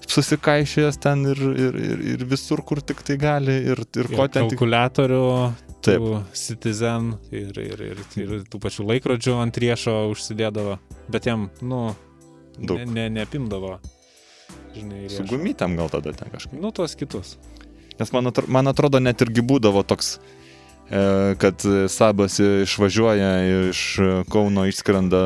Speaker 3: susikaišėjęs ten ir, ir, ir, ir visur, kur tik tai gali ir, ir ko
Speaker 2: Ir
Speaker 3: ten tik.
Speaker 2: kalkulatorių,
Speaker 3: Taip.
Speaker 2: Citizen ir, ir, ir, ir tų pačių laikrodžių ant riešo užsidėdavo, bet jam, nu,
Speaker 3: Daug.
Speaker 2: ne, ne, neapimdavo. Žinai,
Speaker 3: Su
Speaker 2: riešo.
Speaker 3: gumytėm gal tada ten kažkaip.
Speaker 2: Nu, tuos kitus.
Speaker 3: Nes man, atro, man atrodo, net irgi būdavo toks, e, kad Sabas išvažiuoja iš Kauno, išskrenda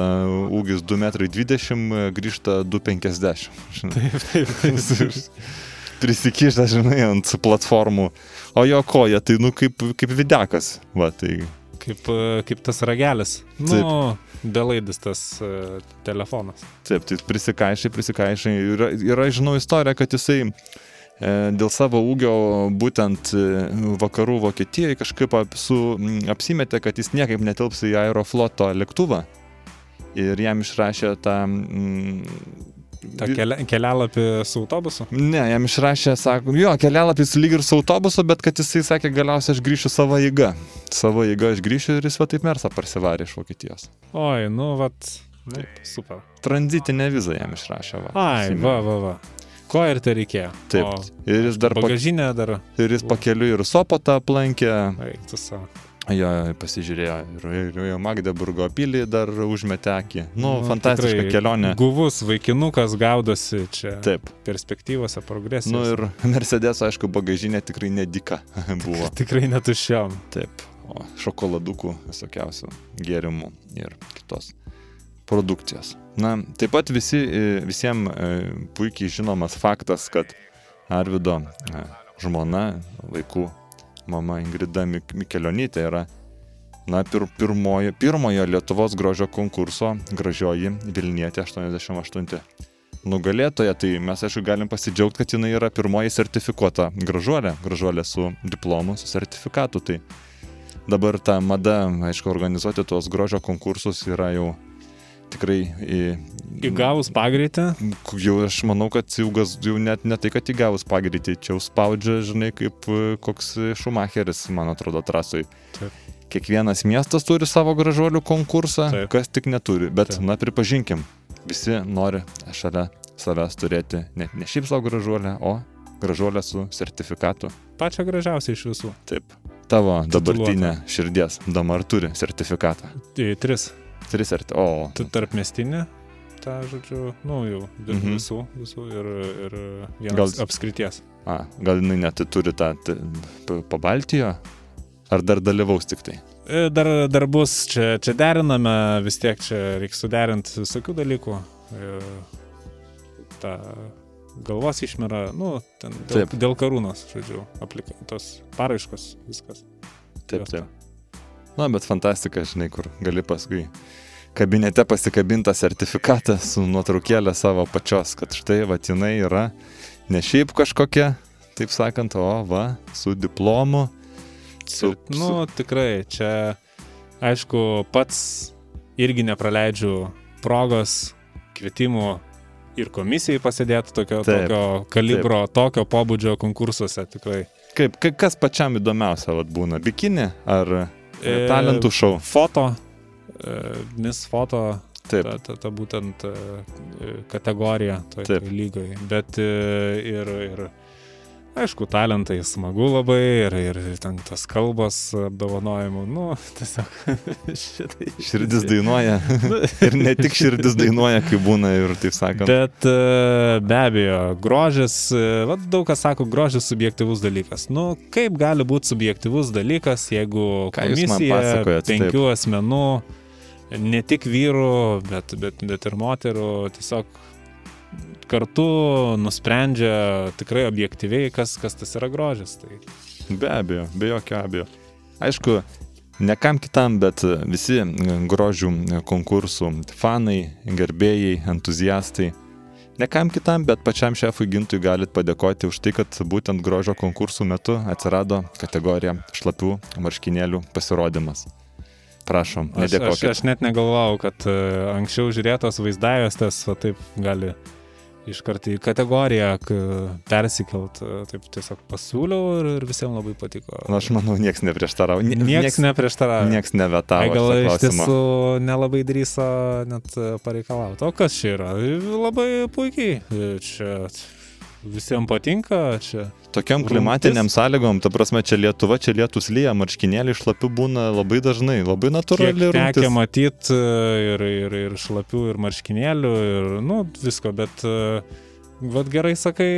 Speaker 3: ūgis 2,20 m, grįžta 2,50 m.
Speaker 2: Taip, taip, taip.
Speaker 3: Prisikišęs, žinai, ant platformų. O jo koja, tai, nu, kaip, kaip videkas. Va, tai
Speaker 2: Kaip, e, kaip tas ragelis. Nu, belaidis tas uh, telefonas.
Speaker 3: Taip, tai prisikaišai, prisikaišai. Yra, yra, žinau, istorija, kad jisai e, dėl savo ūgio būtent e, vakarų Vokietijoje kažkaip ap- su, m, apsimetė, kad jis niekaip netilps į Aerofloto lėktuvą. Ir jam išrašė tą... Mm,
Speaker 2: Ta kelia, kelialapį su autobusu.
Speaker 3: Ne, jam išrašė, sako, jo, kelialapis lyg ir su autobusu, bet kad jisai sakė, galiausiai aš grįšiu savo jėga. Savo jėga aš grįšiu ir jis va taip mersą parsivarė iš Vokietijos.
Speaker 2: Oi, nu, vat. Nu, super.
Speaker 3: Tranzitinę vizą jam išrašė. Va,
Speaker 2: Ai,
Speaker 3: Atsimenu.
Speaker 2: va, va, va. Ko ir tai reikėjo?
Speaker 3: Taip.
Speaker 2: O
Speaker 3: Ir jis dar, pa,
Speaker 2: bagažinė dar.
Speaker 3: ir jis pakeliu ir Sopotą aplankė,
Speaker 2: Eik, tu savo.
Speaker 3: Jo, pasižiūrėjo ir, ir, ir Magdeburgo pilį dar užmetė akį. Nu, nu fantastiška kelionė.
Speaker 2: Guvus vaikinukas gaudosi čia.
Speaker 3: Taip.
Speaker 2: Perspektyvose progresijos.
Speaker 3: Nu ir <laughs> Mercedes, aišku, bagažinė tikrai nedika <laughs> buvo. <laughs>
Speaker 2: Tikrai netuščiom.
Speaker 3: Taip. O šokoladukų visokiausių gėrimų ir kitos produkcijos. Na, taip pat visi, e, visiems puikiai žinomas faktas, kad Arvido e, žmona, vaikų mama Ingrida Mik Mikelionytė yra na, pir, pirmojo, pirmojo Lietuvos grožio konkurso gražioji Vilnietė 88 nugalėtoja, tai mes aišku galim pasidžiaugti, kad jinai yra pirmoji sertifikuota gražuolė, gražuolė su diplomu, su sertifikatu. Tai dabar ta mada, aišku, organizuoti tuos grožio konkursus yra jau tikrai
Speaker 2: Įgavus pagreitį.
Speaker 3: jau aš manau, kad jau, gas, jau net ne tai, kad įgavus pagreitį, čia jau spaudžia, žinai, kaip e, koks Šumacheris, man atrodo, trasui.
Speaker 2: Taip.
Speaker 3: Kiekvienas miestas turi savo gražuolių konkursą,
Speaker 2: Taip.
Speaker 3: kas tik neturi. Bet,
Speaker 2: Taip.
Speaker 3: na, pripažinkim, visi nori šalia savęs turėti ne, ne šiaip savo gražuolę, o gražuolę su sertifikatu.
Speaker 2: Pačią gražiausią iš visų.
Speaker 3: Taip. Tavo dabartinė širdies dama ar turi sertifikatą?
Speaker 2: Tai tris.
Speaker 3: Tris ar... O,
Speaker 2: Tu tarp mestinė. Ta, žodžiu, nu jau
Speaker 3: Mhm.
Speaker 2: mhm. visų, visų ir, ir vienas
Speaker 3: Gal-
Speaker 2: apskrities.
Speaker 3: a, gal jinai net turi tą t- p- po Baltijo? Ar dar dalyvaus tik tai?
Speaker 2: E, Dar, dar bus, čia, čia deriname, vis tiek čia reikia suderinti visokių dalykų. E, Ta galvos išmera, nu, ten dėl,
Speaker 3: Taip.
Speaker 2: dėl karūnos, žodžiu, aplika, tos paraiškos, viskas.
Speaker 3: Taip, taip. Na, bet fantastika, žinai, kur gali paskui kabinete pasikabintą sertifikatą su nuotraukėlė savo pačios, kad štai, va, jinai yra ne šiaip kažkokia, taip sakant, o va, su diplomu. Su,
Speaker 2: Ir, nu, tikrai, čia, aišku, pats irgi nepraleidžiu progos kvietimų ir komisijai pasėdėti tokio,
Speaker 3: Taip,
Speaker 2: tokio kalibro, tokio pobūdžio konkursuose, tikrai.
Speaker 3: Kaip, ka- kas pačiam įdomiausia vat, būna? Bikini ar talentų šou?
Speaker 2: Foto, e, Miss Foto,
Speaker 3: Taip.
Speaker 2: ta, ta, ta būtent e, e, kategorija toj
Speaker 3: Taip.
Speaker 2: toj lygoj. Bet e, ir, ir, aišku, talentai smagu labai ir, ir ten tas kalbos apdovanojimų, nu, <laughs> tiesiog <laughs> šitai.
Speaker 3: Širdis dainuoja. <laughs> ir ne tik širdis dainuoja, kai būna ir taip sakant.
Speaker 2: Bet e, be abejo, grožis, e, vat daug kas sako, grožis subjektivus dalykas. Nu, kaip gali būti subjektivus dalykas, jeigu komisija penkių asmenų, ne tik vyrų, bet, bet, bet ir moterų, tiesiog kartu nusprendžia tikrai objektyviai, kas, kas tas yra grožis. Tai
Speaker 3: Be abejo, be jokio abejo. Aišku, ne kam kitam, bet visi grožių konkursų fanai, gerbėjai, entuziastai. Ne kam kitam, bet pačiam šefui Gintui galit padėkoti už tai, kad būtent grožio konkursų metu atsirado kategorija šlapių marškinėlių pasirodymas. Prašom,
Speaker 2: aš, aš,
Speaker 3: nedėkokit.
Speaker 2: aš net negalvojau, kad e, anksčiau žiūrėtos vaizdajostės va, taip gali iš karto į kategoriją persikelt. e, Taip tiesiog pasiūliau ir, ir visiems labai patiko.
Speaker 3: Na, aš manau, niekas neprieštaravo. Nie-
Speaker 2: Niekas neprieštaravo.
Speaker 3: Nieks nevetavo.
Speaker 2: Gal iš tiesų nelabai drįso net e, pareikalauti. O kas čia yra? Labai puikiai. E, Čia visiems patinka. Čia.
Speaker 3: Tokiam klimatiniam sąlygom, ta prasme, čia Lietuva, čia lietus lyja, marškinėliai šlapių būna labai dažnai, labai
Speaker 2: Kiek
Speaker 3: natūrali
Speaker 2: tekia
Speaker 3: rungtis.
Speaker 2: matyti ir, ir, ir šlapių, ir marškinėlių, ir, nu, visko, bet, e, vad gerai sakai,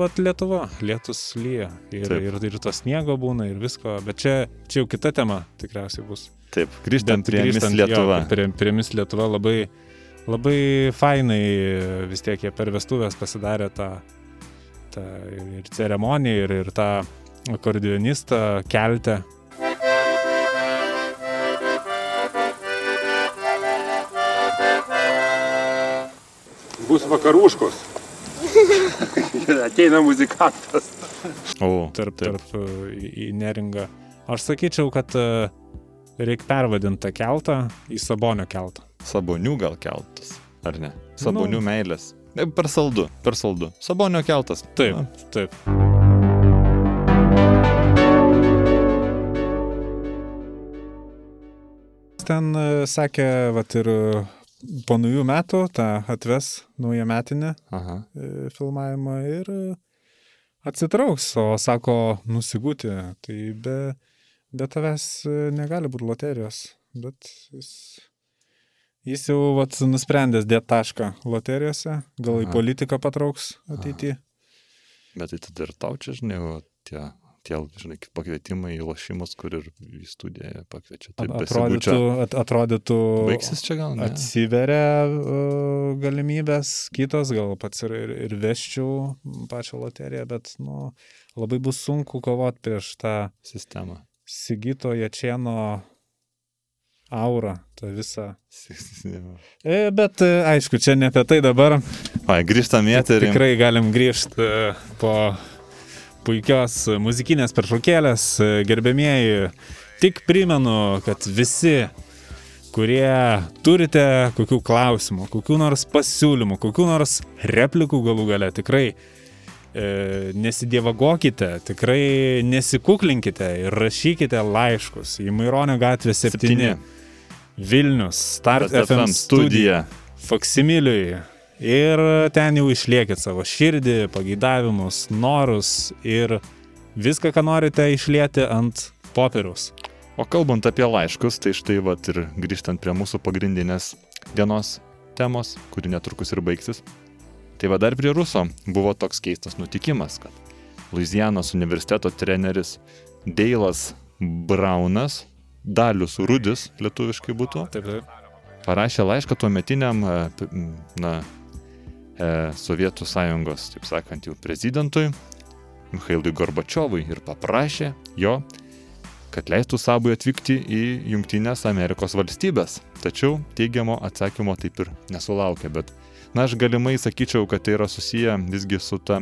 Speaker 2: vad Lietuva, lietus lyja. Ir,
Speaker 3: Taip.
Speaker 2: ir, ir to sniego būna, ir visko, bet čia, čia jau kita tema tikriausiai bus.
Speaker 3: Taip, grįžtant
Speaker 2: Bet
Speaker 3: prie
Speaker 2: grįžtant,
Speaker 3: Lietuva.
Speaker 2: Jo, prie, prie Miss Lietuva labai, labai fainai vis tiek jie per vestuvės pasidarė tą, tą ir ceremoniją, ir, ir tą akordionistą keltę.
Speaker 6: Bus vakaruškos. <laughs> Ateina muzikantas.
Speaker 3: O,
Speaker 2: tarp, tarp e, į, į neringą. Aš sakyčiau, kad reikia pervadinti tą keltą į Sabonio keltą.
Speaker 3: Sabonių gal keltas, ar ne? Sabonių
Speaker 2: Nu.
Speaker 3: meilės. Per saldu, per saldu. Sabonio keltas.
Speaker 2: Taip,
Speaker 3: Na,
Speaker 2: taip. Ten e, sakė, vat ir e, po naujų metų tą atves naują metinę
Speaker 3: Aha.
Speaker 2: e, filmavimą ir atsitrauks, o sako, nusigūti, tai be, be tavęs negali būti loterijos, bet jis, jis jau vat, nusprendęs dėti tašką loterijose, gal į politiką patrauks ateityje.
Speaker 3: Bet tai tada ir tau čia, žinai, o tie, tie, žinai, pakvietimai į lošimus, kur ir į studiją pakviečia. Tai
Speaker 2: Atrodytų, at, atrodytų
Speaker 3: Baigsis čia gal? Ne?
Speaker 2: atsiveria uh, galimybės kitos, gal pats ir, ir, ir veščiau pačią loteriją, bet nu, labai bus sunku kovoti prieš tą
Speaker 3: Sistema.
Speaker 2: Sigito Jačieno aurą, tą visą. <laughs> E, bet e, aišku, čia ne apie tai dabar.
Speaker 3: Ai, grįžtam į eterį.
Speaker 2: Tikrai galim grįžti po puikios muzikinės pertraukėlės. E, Gerbėmieji, tik primenu, kad visi, kurie turite kokių klausimų, kokių nors pasiūlymų, kokių nors replikų galų gale, tikrai e, nesidėvagokite, tikrai nesikuklinkite ir rašykite laiškus į Maironio gatvę 7.
Speaker 3: Septyni.
Speaker 2: Vilnius, Start FM
Speaker 3: FM
Speaker 2: studija. Faksimiliui. Ir ten jau išliekit savo širdį, pageidavimus, norus ir viską, ką norite išlieti ant popieriaus.
Speaker 3: O kalbant apie laiškus, tai štai vat ir grįžtant prie mūsų pagrindinės dienos temos, kuri netrukus ir baigsis. Tai va dar prie Ruso buvo toks keistas nutikimas, kad Luizianos universiteto treneris Deilas Braunas, Dalius Rudis, lietuviškai būtų,
Speaker 2: Taip, taip.
Speaker 3: parašė laišką tuo metiniam, na, e, Sovietų sąjungos, taip sakant, jau prezidentui, Mikhailui Gorbačiovui ir paprašė jo, kad leistų Sabui atvykti į Junktinės Amerikos valstybės. Tačiau teigiamo atsakymo taip ir nesulaukė, bet, na, aš galimai sakyčiau, kad tai yra susiję visgi su ta,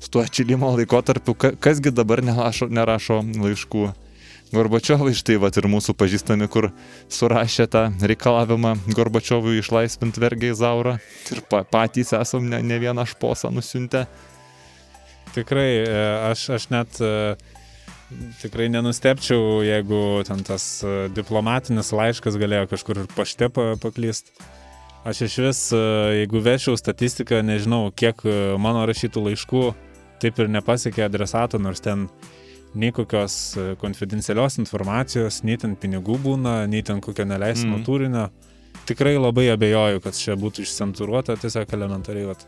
Speaker 3: su tuo atšilimo laikotarpiu, Ka- kasgi dabar nerašo, nerašo laiškų Gorbačiovui, štai va ir mūsų pažįstami, kur surašė tą reikalavimą Gorbačiovui išlaisvinti vergiai Zaurą ir pa, patys esam ne, ne vieną šposą nusiuntę.
Speaker 2: Tikrai, e, aš, aš net e, tikrai nenustepčiau, jeigu ten tas e, diplomatinis laiškas galėjo kažkur ir pašte pa- paklyst. Aš iš vis, jeigu vešiau statistiką, nežinau, kiek mano rašytų laiškų taip ir nepasiekė adresato, nors ten nei kokios e, konfidencialios informacijos, nei ten pinigų būna, nei ten kokio neleistino
Speaker 3: Mhm.
Speaker 2: mm. turinio. Tikrai labai abejoju, kad čia būtų išcentūruota, tiesiog elementariai, vat,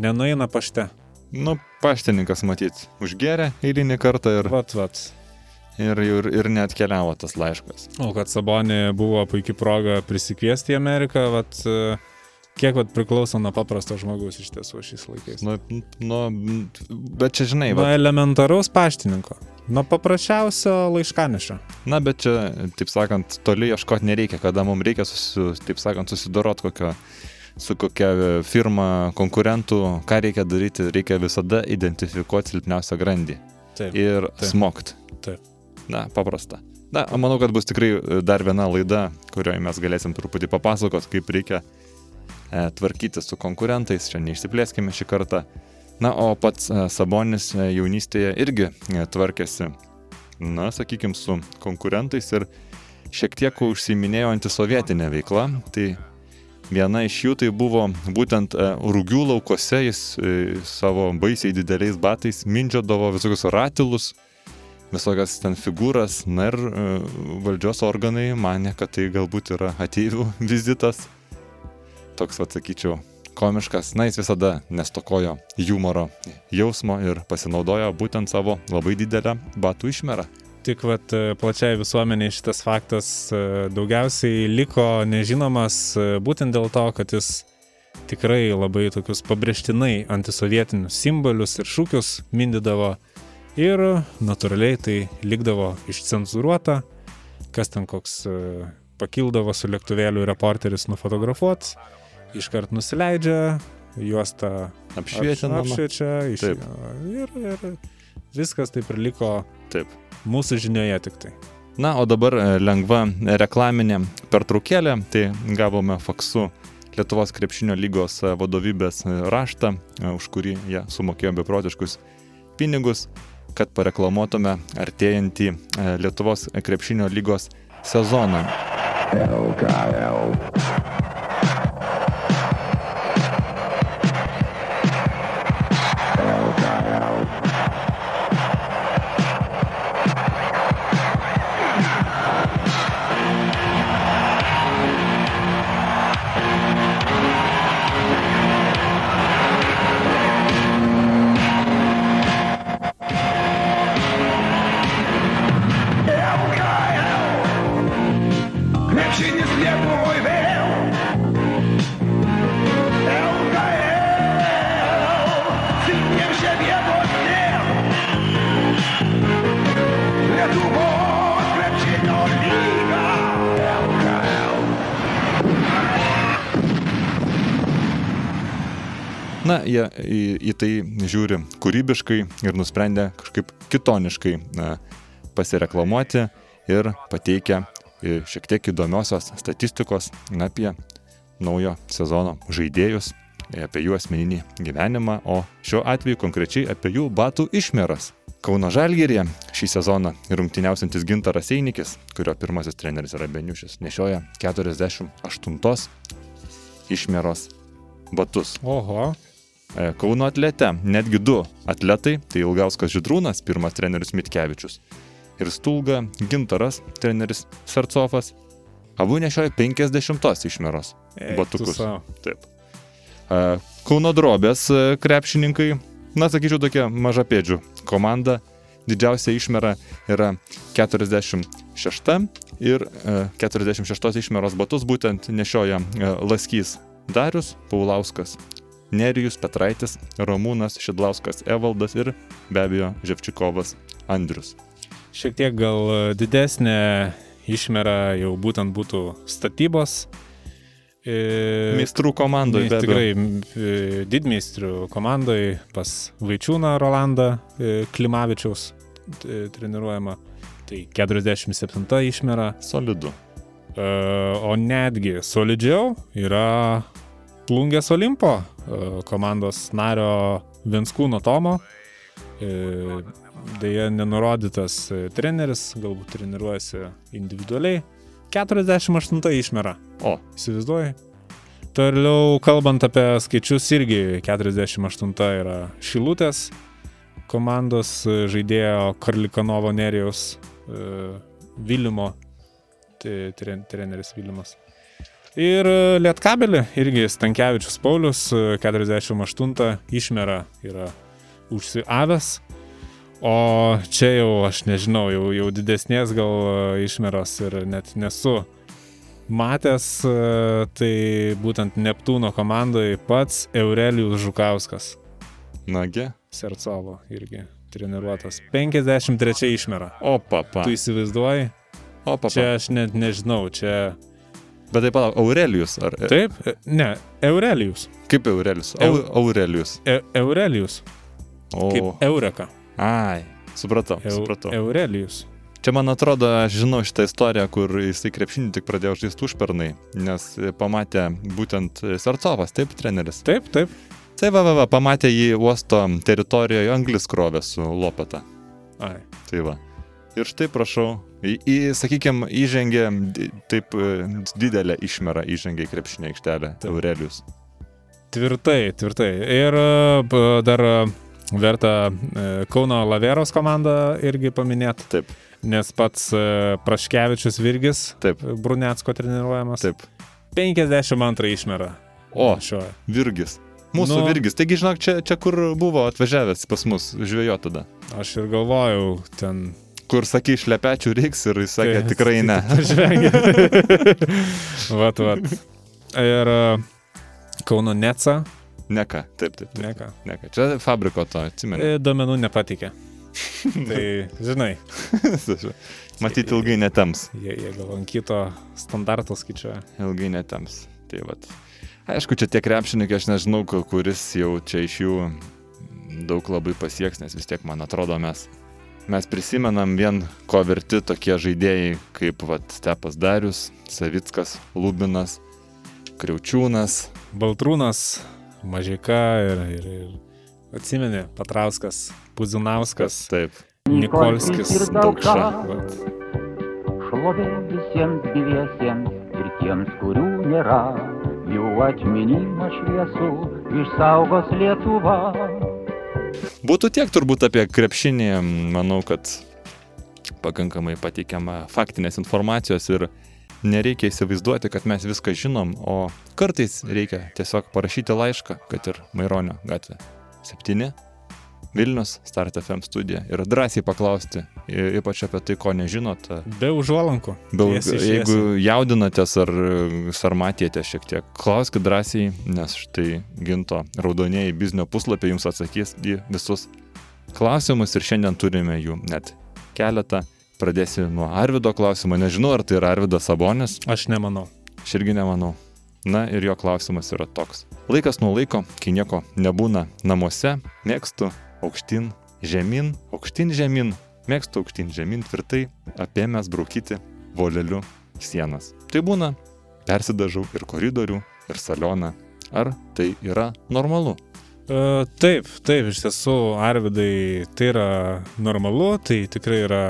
Speaker 2: nenueina pašte.
Speaker 3: Nu, paštininkas matyt, užgeria eilinį kartą ir,
Speaker 2: Vat, vat.
Speaker 3: ir, ir, ir net keliavo tas laiškas.
Speaker 2: O kad Sabonė buvo puikia proga prisikviesti į Ameriką, vat, e, kiek vat, priklauso nuo paprasto žmogaus iš tiesų šiais laikais.
Speaker 3: Nu, nu, bet čia žinai,
Speaker 2: Nuo
Speaker 3: va,
Speaker 2: elementaraus paštininko, nuo paprasčiausio laiškanešio.
Speaker 3: na, bet čia, taip sakant, toli ieškoti nereikia, kada mums reikia, susi, taip sakant, susidorot kokio su kokia firma, konkurentų, ką reikia daryti, reikia visada identifikuoti silpniausią grandį
Speaker 2: Taip.
Speaker 3: ir
Speaker 2: taip.
Speaker 3: smokt.
Speaker 2: Taip.
Speaker 3: Na, paprasta. Na, manau, kad bus tikrai e, dar viena laida, kurioje mes galėsim truputį papasakot, kaip reikia e, tvarkyti su konkurentais. Čia neišsiplėskime šį kartą. Na, o pats e, Sabonis e, jaunystėje irgi e, tvarkėsi, na, sakykime, su konkurentais ir šiek tiek užsiminėjo antisovietinę veiklą. Tai viena iš jų tai buvo būtent e, rūgių laukose, jis e, savo baisiai dideliais batais mindžiodavo visokius ratilus, visokias ten figūras, na ir e, valdžios organai mane, kad tai galbūt yra ateivių <laughs> vizitas. Toks, atsakyčiau, komiškas. Na, jis visada nestokojo humoro jausmo ir pasinaudojo būtent savo labai didelę batų išmerą.
Speaker 2: Tik vat, plačiai visuomeniai šitas faktas e, daugiausiai liko nežinomas e, būtent dėl to, kad jis tikrai labai tokius pabrėžtinai antisovietinius simbolius ir šūkius mindydavo ir natūraliai tai likdavo išcenzuruota, kas ten koks e, pakildavo su lėktuvėliu reporteris nufotografuot, iškart nusileidžia, juosta
Speaker 3: Apšvietinama.
Speaker 2: apšviečia iš,
Speaker 3: Taip.
Speaker 2: ir, ir viskas taip ir liko
Speaker 3: Taip.
Speaker 2: mūsų žinioje tik tai.
Speaker 3: Na, o dabar e, lengva reklaminė pertraukėlė. Tai gavome faksu Lietuvos krepšinio lygos e, vadovybės e, raštą, už kurį jie sumokėjo beprotiškus pinigus, kad pareklamuotume artėjantį Lietuvos krepšinio lygos sezoną.
Speaker 7: Krepšinis
Speaker 3: Na, jie į, į tai žiūri kūrybiškai ir nusprendė kažkaip kitoniškai na, pasireklamuoti ir pateikia e, šiek tiek įdomiosios statistikos apie naujo sezono žaidėjus, e, apie jų asmeninį gyvenimą, o šiuo atveju konkrečiai apie jų batų išmeras. Kauno Žalgirėje šį sezoną rungtyniausiantis Gintaras Einikis, kurio pirmasis treneris yra Beniušis, nešioja 48 išmeros batus.
Speaker 2: Oho,
Speaker 3: Kauno atlete netgi du atletai, tai Ilgauskas Židrūnas, pirmas treneris Mitkevičius ir Stulga Gintaras, treneris Sarcofas, abu nešioja 50 išmeros
Speaker 2: Eik tu
Speaker 3: batukus. Taip. E, Kauno drobės e, krepšininkai, na sakyčiau, tokia mažapėdžių komanda, didžiausia išmera yra 46 ir e, 46 išmeros batus būtent nešioja e, Laskys Darius Paulauskas, Nerijus Petraitis, Ramūnas Šidlauskas Evaldas ir be abejo Ževčikovas Andrius.
Speaker 2: Šiek tiek gal e, didesnė išmera jau būtent būtų statybos. E,
Speaker 3: Mistrų komandoje abejo.
Speaker 2: Tikrai e, didmeistrių komandoje pas Vaičiūną Rolandą Klimavičiaus treniruojama. Tai 47 išmera.
Speaker 3: Solidu.
Speaker 2: O netgi solidžiau yra Plungės Olimpo e, komandos nario Vinskūno Tomo. E, Deja, nenurodytas e, treneris, galbūt treniruojasi individualiai. 48 išmera.
Speaker 3: O,
Speaker 2: Įsivaizduoji? Toliau, kalbant apie skaičius, irgi 48 yra Šilutės komandos žaidėjo Karlikanovo Nerijos Vilimo, tren, treneris Vilimas. Ir e, Lietkabelį irgi Stankievičius Paulius, e, 48 išmera yra užsiavęs. O čia jau, aš nežinau, jau, jau didesnės gal e, išmeros ir net nesu matęs, e, tai būtent Neptūno komandai pats Eurelijus Žukauskas,
Speaker 3: nagi.
Speaker 2: Sercovo irgi treniruotas. 53 išmera.
Speaker 3: O, papa.
Speaker 2: Tu įsivaizduoji?
Speaker 3: O, papa.
Speaker 2: Čia aš net nežinau, čia...
Speaker 3: Bet taip pat Aurelijus, ar...
Speaker 2: Taip? Ne, Eurelijus.
Speaker 3: Kaip Aurelijus?
Speaker 2: Eu-
Speaker 3: Au, Aurelijus.
Speaker 2: E Eurelijus.
Speaker 3: O.
Speaker 2: Kaip Eureka.
Speaker 3: Ai, supratau,
Speaker 2: Eu
Speaker 3: supratau.
Speaker 2: Eurelijus.
Speaker 3: Čia man atrodo, aš žinau šitą istoriją, kur jisai krepšinį tik pradėjo žaisti užpernai, nes pamatė būtent Sarcovas, taip, treneris.
Speaker 2: Taip, taip.
Speaker 3: Tai va, va, va, pamatė jį uosto teritorijoje anglis krovė su lopeta.
Speaker 2: Ai.
Speaker 3: Tai va. Ir štai prašau, į, į sakykime, įžengė taip e, didelę išmerą, įžengė į krepšinį aikštelę
Speaker 2: Taip.
Speaker 3: Aurelijus.
Speaker 2: Tvirtai, tvirtai. Ir e, dar e, verta Kauno Laveros komandą irgi paminėti,
Speaker 3: Taip,
Speaker 2: nes pats Praškevičius Virgis,
Speaker 3: taip,
Speaker 2: Brunetsko treniruojamas,
Speaker 3: taip.
Speaker 2: 52 išmera.
Speaker 3: O,
Speaker 2: šio.
Speaker 3: Virgis. Mūsų
Speaker 2: nu,
Speaker 3: Virgis. Taigi, žinok, čia, čia kur buvo atvažiavęs pas mus žvėjo tada.
Speaker 2: Aš ir galvojau, ten
Speaker 3: Kur sakai, šlepečių reiks ir jis sakė, tikrai ne. <laughs>
Speaker 2: Pažvengia. <laughs> vat, vat. Ir e, Kauno Neca,
Speaker 3: Ne ką, taip, taip. taip.
Speaker 2: ne ką,
Speaker 3: Ne ką. Čia fabriko to, atsimenu.
Speaker 2: e, duomenų nepatikė. <laughs> tai, žinai,
Speaker 3: Matyti ilgai netems.
Speaker 2: jie, jie gal ant kito standarto skaičiuoja.
Speaker 3: Ilgai netems. Tai vat. Aišku, čia tie krepšininkai, aš nežinau, ku- kuris jau čia iš jų daug labai pasieks, nes vis tiek, man atrodo, mes, mes prisimenam vien, ko verti tokie žaidėjai, kaip vat, Stepas Darius, Savickas, Lubinas, Kriaučiūnas,
Speaker 2: Baltrūnas, Mažika ir, ir, ir atsimeni, Patrauskas, Puzinauskas,
Speaker 3: Taip.
Speaker 2: Nikolskis,
Speaker 8: ir
Speaker 2: Daukša.
Speaker 8: Šlovė visiems gyviesiems ir tiems, kurių nėra. Jų atminimą šviesų išsaugos Lietuva.
Speaker 3: Būtų tiek turbūt apie krepšinį, manau, kad pakankamai pateikiama faktinės informacijos ir nereikia įsivaizduoti, kad mes viską žinom, o kartais reikia tiesiog parašyti laišką, kad ir Maironio gatvė 7, Vilnius, Start FM studija ir drąsiai paklausti, ypač apie tai, ko nežinot.
Speaker 2: Be užuolankų.
Speaker 3: Daug,
Speaker 2: Tiesiai
Speaker 3: jeigu
Speaker 2: šviesiai.
Speaker 3: jaudinatės ar, ar matėte šiek tiek, klauskite drąsiai, nes štai ginto raudonieji biznio puslapiai jums atsakys į visus klausimus ir šiandien turime jų net keletą. Pradėsiu nuo Arvido klausimo. Nežinau, ar tai yra Arvidas Sabonis,
Speaker 2: Aš nemanau.
Speaker 3: aš irgi nemanau. Na ir jo klausimas yra toks. Laikas nuo laiko, kai nieko nebūna namuose, mėgstu aukštyn, žemyn, aukštyn, žemyn, mėgstu aukštyn, žemyn tvirtai apėmęs braukyti voleliu sienas. Tai būna, persidažau ir koridorių, ir salioną. Ar tai yra normalu?
Speaker 2: E, taip, taip, iš tiesų, Arvidai, tai yra normalu, tai tikrai yra,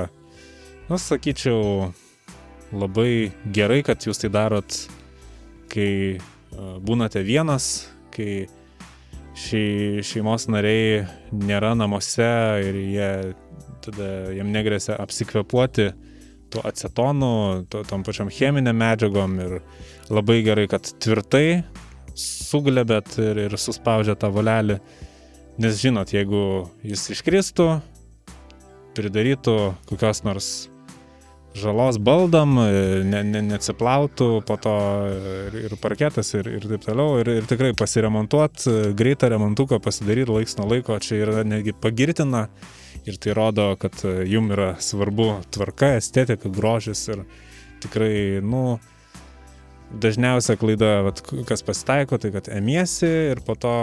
Speaker 2: na, sakyčiau, labai gerai, kad jūs tai darot, kai e, būnate vienas, kai šei, šeimos nariai nėra namuose ir jie tada jiem negresia apsikvepuoti tuo acetonu, to, tom pačiom cheminiam medžiagom ir labai gerai, kad tvirtai suglebėt ir, ir suspaudžiat tą volelį. Nes žinot, jeigu jis iškristų, pridarytų kokios nors žalos baldam, e, ne, ne, neatsiplautų po to ir, ir parketas ir, ir taip toliau. Ir, ir tikrai pasiremontuot, e, greitą remontuką pasidaryti laiks nuo laiko, čia yra netgi pagirtina. Ir tai rodo, kad e, jum yra svarbu tvarka, estetika, grožis ir tikrai, nu, dažniausia klaida, vat, kas pasitaiko, tai kad emiesi ir po to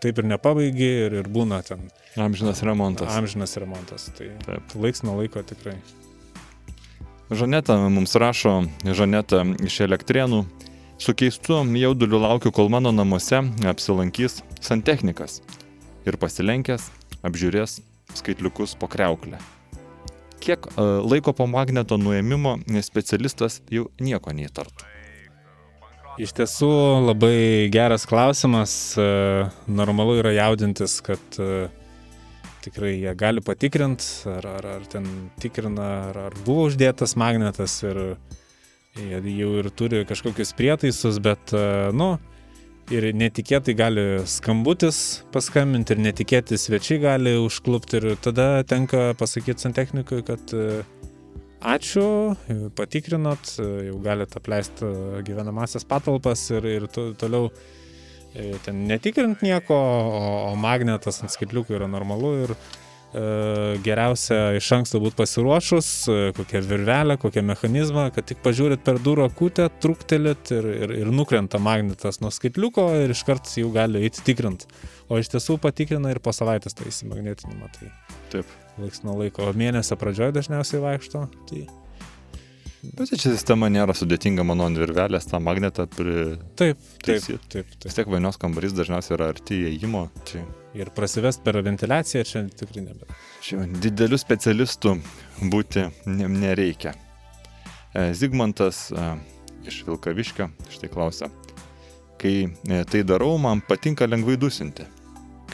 Speaker 2: taip ir nepabaigi ir, ir būna ten
Speaker 3: Amžinas remontas.
Speaker 2: amžinas remontas. Tai
Speaker 3: Taip.
Speaker 2: laiks nuo laiko tikrai.
Speaker 3: Žaneta mums rašo, Žaneta iš elektrienų. Su keistu jauduliu laukiu, kol mano namuose apsilankys santechnikas. Ir pasilenkęs, apžiūrės skaitliukus po kreuklę. Kiek e, laiko po magneto nuėmimo specialistas jau nieko neįtartų.
Speaker 2: Iš tiesų labai geras klausimas. e, Normalu yra jaudintis, kad e, tikrai jie gali patikrinti, ar, ar, ar ten tikrina, ar, ar buvo uždėtas magnetas ir jie jau ir turi kažkokius prietaisus, bet, e, nu, ir netikėtai gali skambutis paskambinti ir netikėti svečiai gali užklupti ir tada tenka pasakyti santechnikui, kad e, ačiū, patikrinot, e, jau galite apleisti gyvenamasias patalpas ir, ir to, toliau ten netikrint nieko, o, o magnetas ant skaitliukų yra normalu ir e, geriausia iš anksto būti pasiruošus, e, kokią virvelę, kokią mechanizmą, kad tik pažiūrit per durų akutę, truktelit ir, ir, ir nukrenta magnetas nuo skaitliuko ir iškart jau gali eiti tikrint. O iš tiesų patikrina ir po savaitės tą įsimagnetinimą. Tai
Speaker 3: Taip.
Speaker 2: laiks nuo laiko. Mėnesio pradžioje dažniausiai vaikšto. Tai
Speaker 3: Bet čia sistema nėra sudėtinga, mano ant virvelės tą magnetą pri...
Speaker 2: taip, taip, taip, taip.
Speaker 3: Vis tiek vainios kambarys dažniausiai yra arti įėjimo. Tai
Speaker 2: Ir prasivest per ventiliaciją čia tikrai nebe.
Speaker 3: čia didelių specialistų būti ne, nereikia. E, Zigmantas e, iš Vilkaviškio štai klausia. Kai e, tai darau, man patinka lengvai dusinti.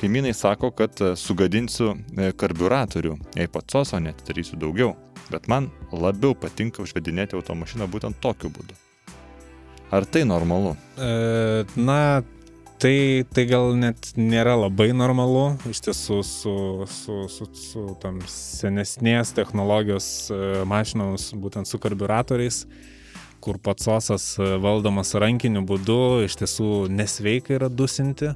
Speaker 3: Kaimynai sako, kad sugadinsiu karburatorių, jei pats oso net darysiu daugiau. Bet man labiau patinka užvedinėti automašiną būtent tokiu būdu. Ar tai normalu?
Speaker 2: E, na, tai, tai gal net nėra labai normalu. Iš tiesų su, su, su, su tam senesnės technologijos e, mašinoms, būtent su karburatoriais, kur pats osas e, valdomas rankiniu būdu, iš tiesų nesveika yra dusinti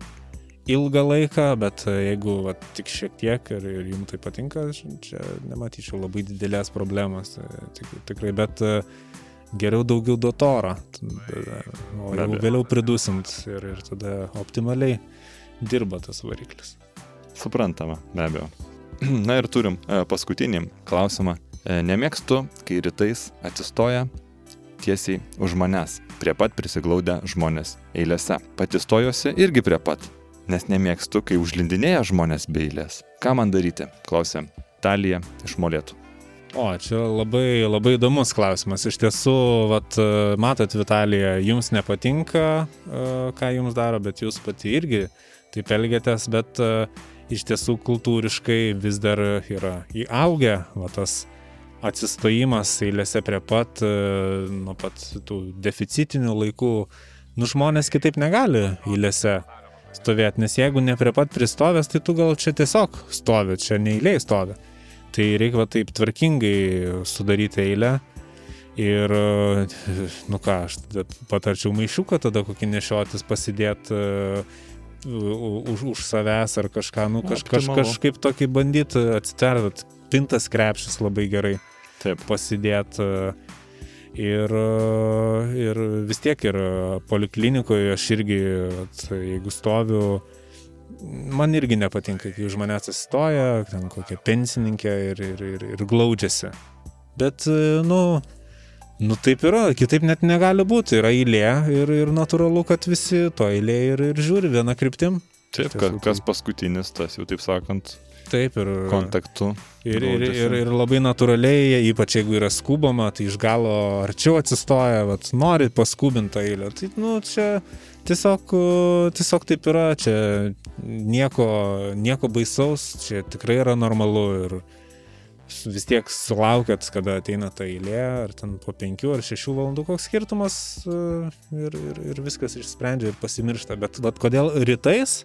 Speaker 2: ilgą laiką, bet e, jeigu va, tik šiek tiek ir, ir jums tai patinka, čia nematyčiau labai didelės problemos. e, Tik, tikrai, bet e, geriau daugiau dotoro, tada- o
Speaker 3: abejo.
Speaker 2: vėliau pridusint ir, ir tada optimaliai dirba tas variklis.
Speaker 3: Suprantama, be abejo. <clears throat> Na ir turim paskutinį klausimą. Nemėgstu, kai rytais atsistoja tiesiai už manęs, prie pat prisiglaudę žmonės eilėse. Pati stojosi irgi prie pat, nes nemėgstu, kai užlindinėja žmonės be eilės. Ką man daryti? Klausė Talija iš Molėtų.
Speaker 2: O, čia labai, labai įdomus klausimas. Iš tiesų, vat, e, matot, Vitalija, jums nepatinka, e, ką jums daro, bet jūs pati irgi taip elgiatės, bet e, iš tiesų kultūriškai vis dar yra įaugę, va tas atsistojimas eilėse prie pat, nuo pat tų deficitinių laikų, nu žmonės kitaip negali eilėse stovėti, nes jeigu ne prie pat pristovęs, tai tu gal čia tiesiog stovi, čia neįliai stovi. Tai reikia taip tvarkingai sudaryti eilę. Ir, e, nu ką, aš patarčiau maišiuką tada kokį nešiotis, pasidėti už, už savęs ar kažką, nu kaž, kaž, kažkaip tokį bandyti atsitverti. Pintas krepšis labai gerai
Speaker 3: Taip.
Speaker 2: pasidėti. Ir, e, ir vis tiek ir poliklinikoje aš irgi, vat, jeigu stoviu, man irgi nepatinka, kai už manęs atsistoja, ten kokia pensininkė ir, ir, ir, ir glaudžiasi. Bet, e, nu, nu taip yra, kitaip net negali būti, yra eilė ir, ir natūralu, kad visi to eilė ir, ir žiūri vieną kryptim.
Speaker 3: Taip,
Speaker 2: Iš
Speaker 3: ka,
Speaker 2: tiesų,
Speaker 3: kas
Speaker 2: tai-
Speaker 3: paskutinis, tas jau taip sakant,
Speaker 2: Taip ir...
Speaker 3: kontaktu.
Speaker 2: Ir, ir, ir, ir labai natūraliai, ypač jeigu yra skubama, tai iš galo arčiau atsistoja, vat, nori paskubintą eilę. Tai, nu, čia tiesiog, tiesiog taip yra, čia nieko, nieko baisaus, čia tikrai yra normalu ir vis tiek sulaukėt, kada ateina ta eilė, ar ten po penkių ar šešių valandų, koks skirtumas uh, ir, ir, ir viskas išsprendžia ir pasimiršta. Bet vat, kodėl rytais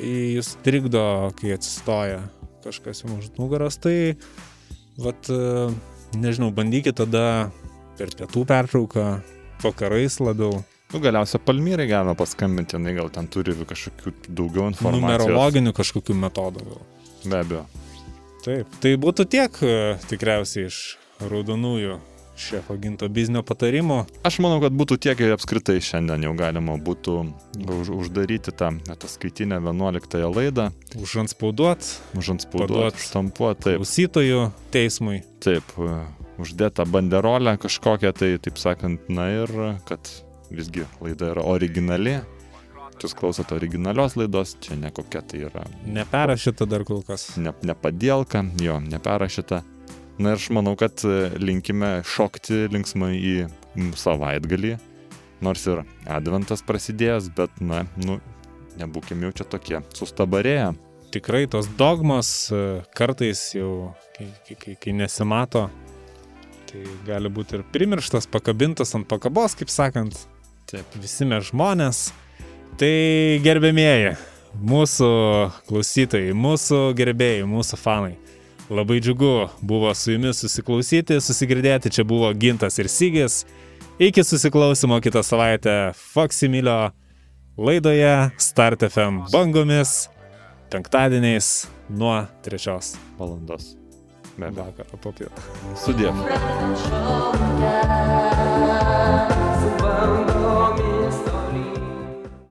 Speaker 2: jūs trikdo, kai atsistoja kažkas jums už nugaros, tai, vat, e, nežinau, bandykit tada per pietų pertrauką, vakarais labiau,
Speaker 3: Nu, galiausiai Palmyrai galima paskambinti, jinai gal ten turi kažkokių daugiau informacijos.
Speaker 2: numerologinių kažkokių metodų. Gal.
Speaker 3: Be abejo.
Speaker 2: Taip, tai būtų tiek e, tikriausiai iš raudonųjų šefo ginto biznio patarimų.
Speaker 3: Aš manau, kad būtų tiek ir apskritai šiandien jau galima būtų už, uždaryti tą ataskaitinę 11 laidą,
Speaker 2: Užanspauduot
Speaker 3: užanspauduoti,
Speaker 2: Paduot
Speaker 3: štampuoti, taip,
Speaker 2: klausytojų teismui.
Speaker 3: taip, uždėtą banderolę kažkokią, tai taip sakant, na ir kad visgi laida yra originali, jūs klausote originalios laidos, čia ne kokia tai yra
Speaker 2: Neperašyta dar kol kas.
Speaker 3: ne, nepadėlka, jo, neperašyta. Na ir aš manau, kad e, linkime šokti linksmai į savaitgalį, nors ir adventas prasidėjęs, bet, na, nu, nebūkime jau čia tokie sustabarėję.
Speaker 2: Tikrai tos dogmos e, kartais jau, kai, kai, kai, kai nesimato, tai gali būti ir primirštas, pakabintas ant pakabos, kaip sakant.
Speaker 3: Taip.
Speaker 2: Visi mes žmonės. Tai gerbėmieji, mūsų klausytojai, mūsų gerbėjai, mūsų fanai. Labai džiugu buvo su jumis susiklausyti, susigirdėti. Čia buvo Gintas ir Sygis. Iki susiklausimo kitą savaitę Faksimilio laidoje Start FM bangomis penktadieniais nuo 3
Speaker 3: Valandos. Be
Speaker 2: vakaro po pietų.
Speaker 3: Sudėv.
Speaker 9: Su bandomis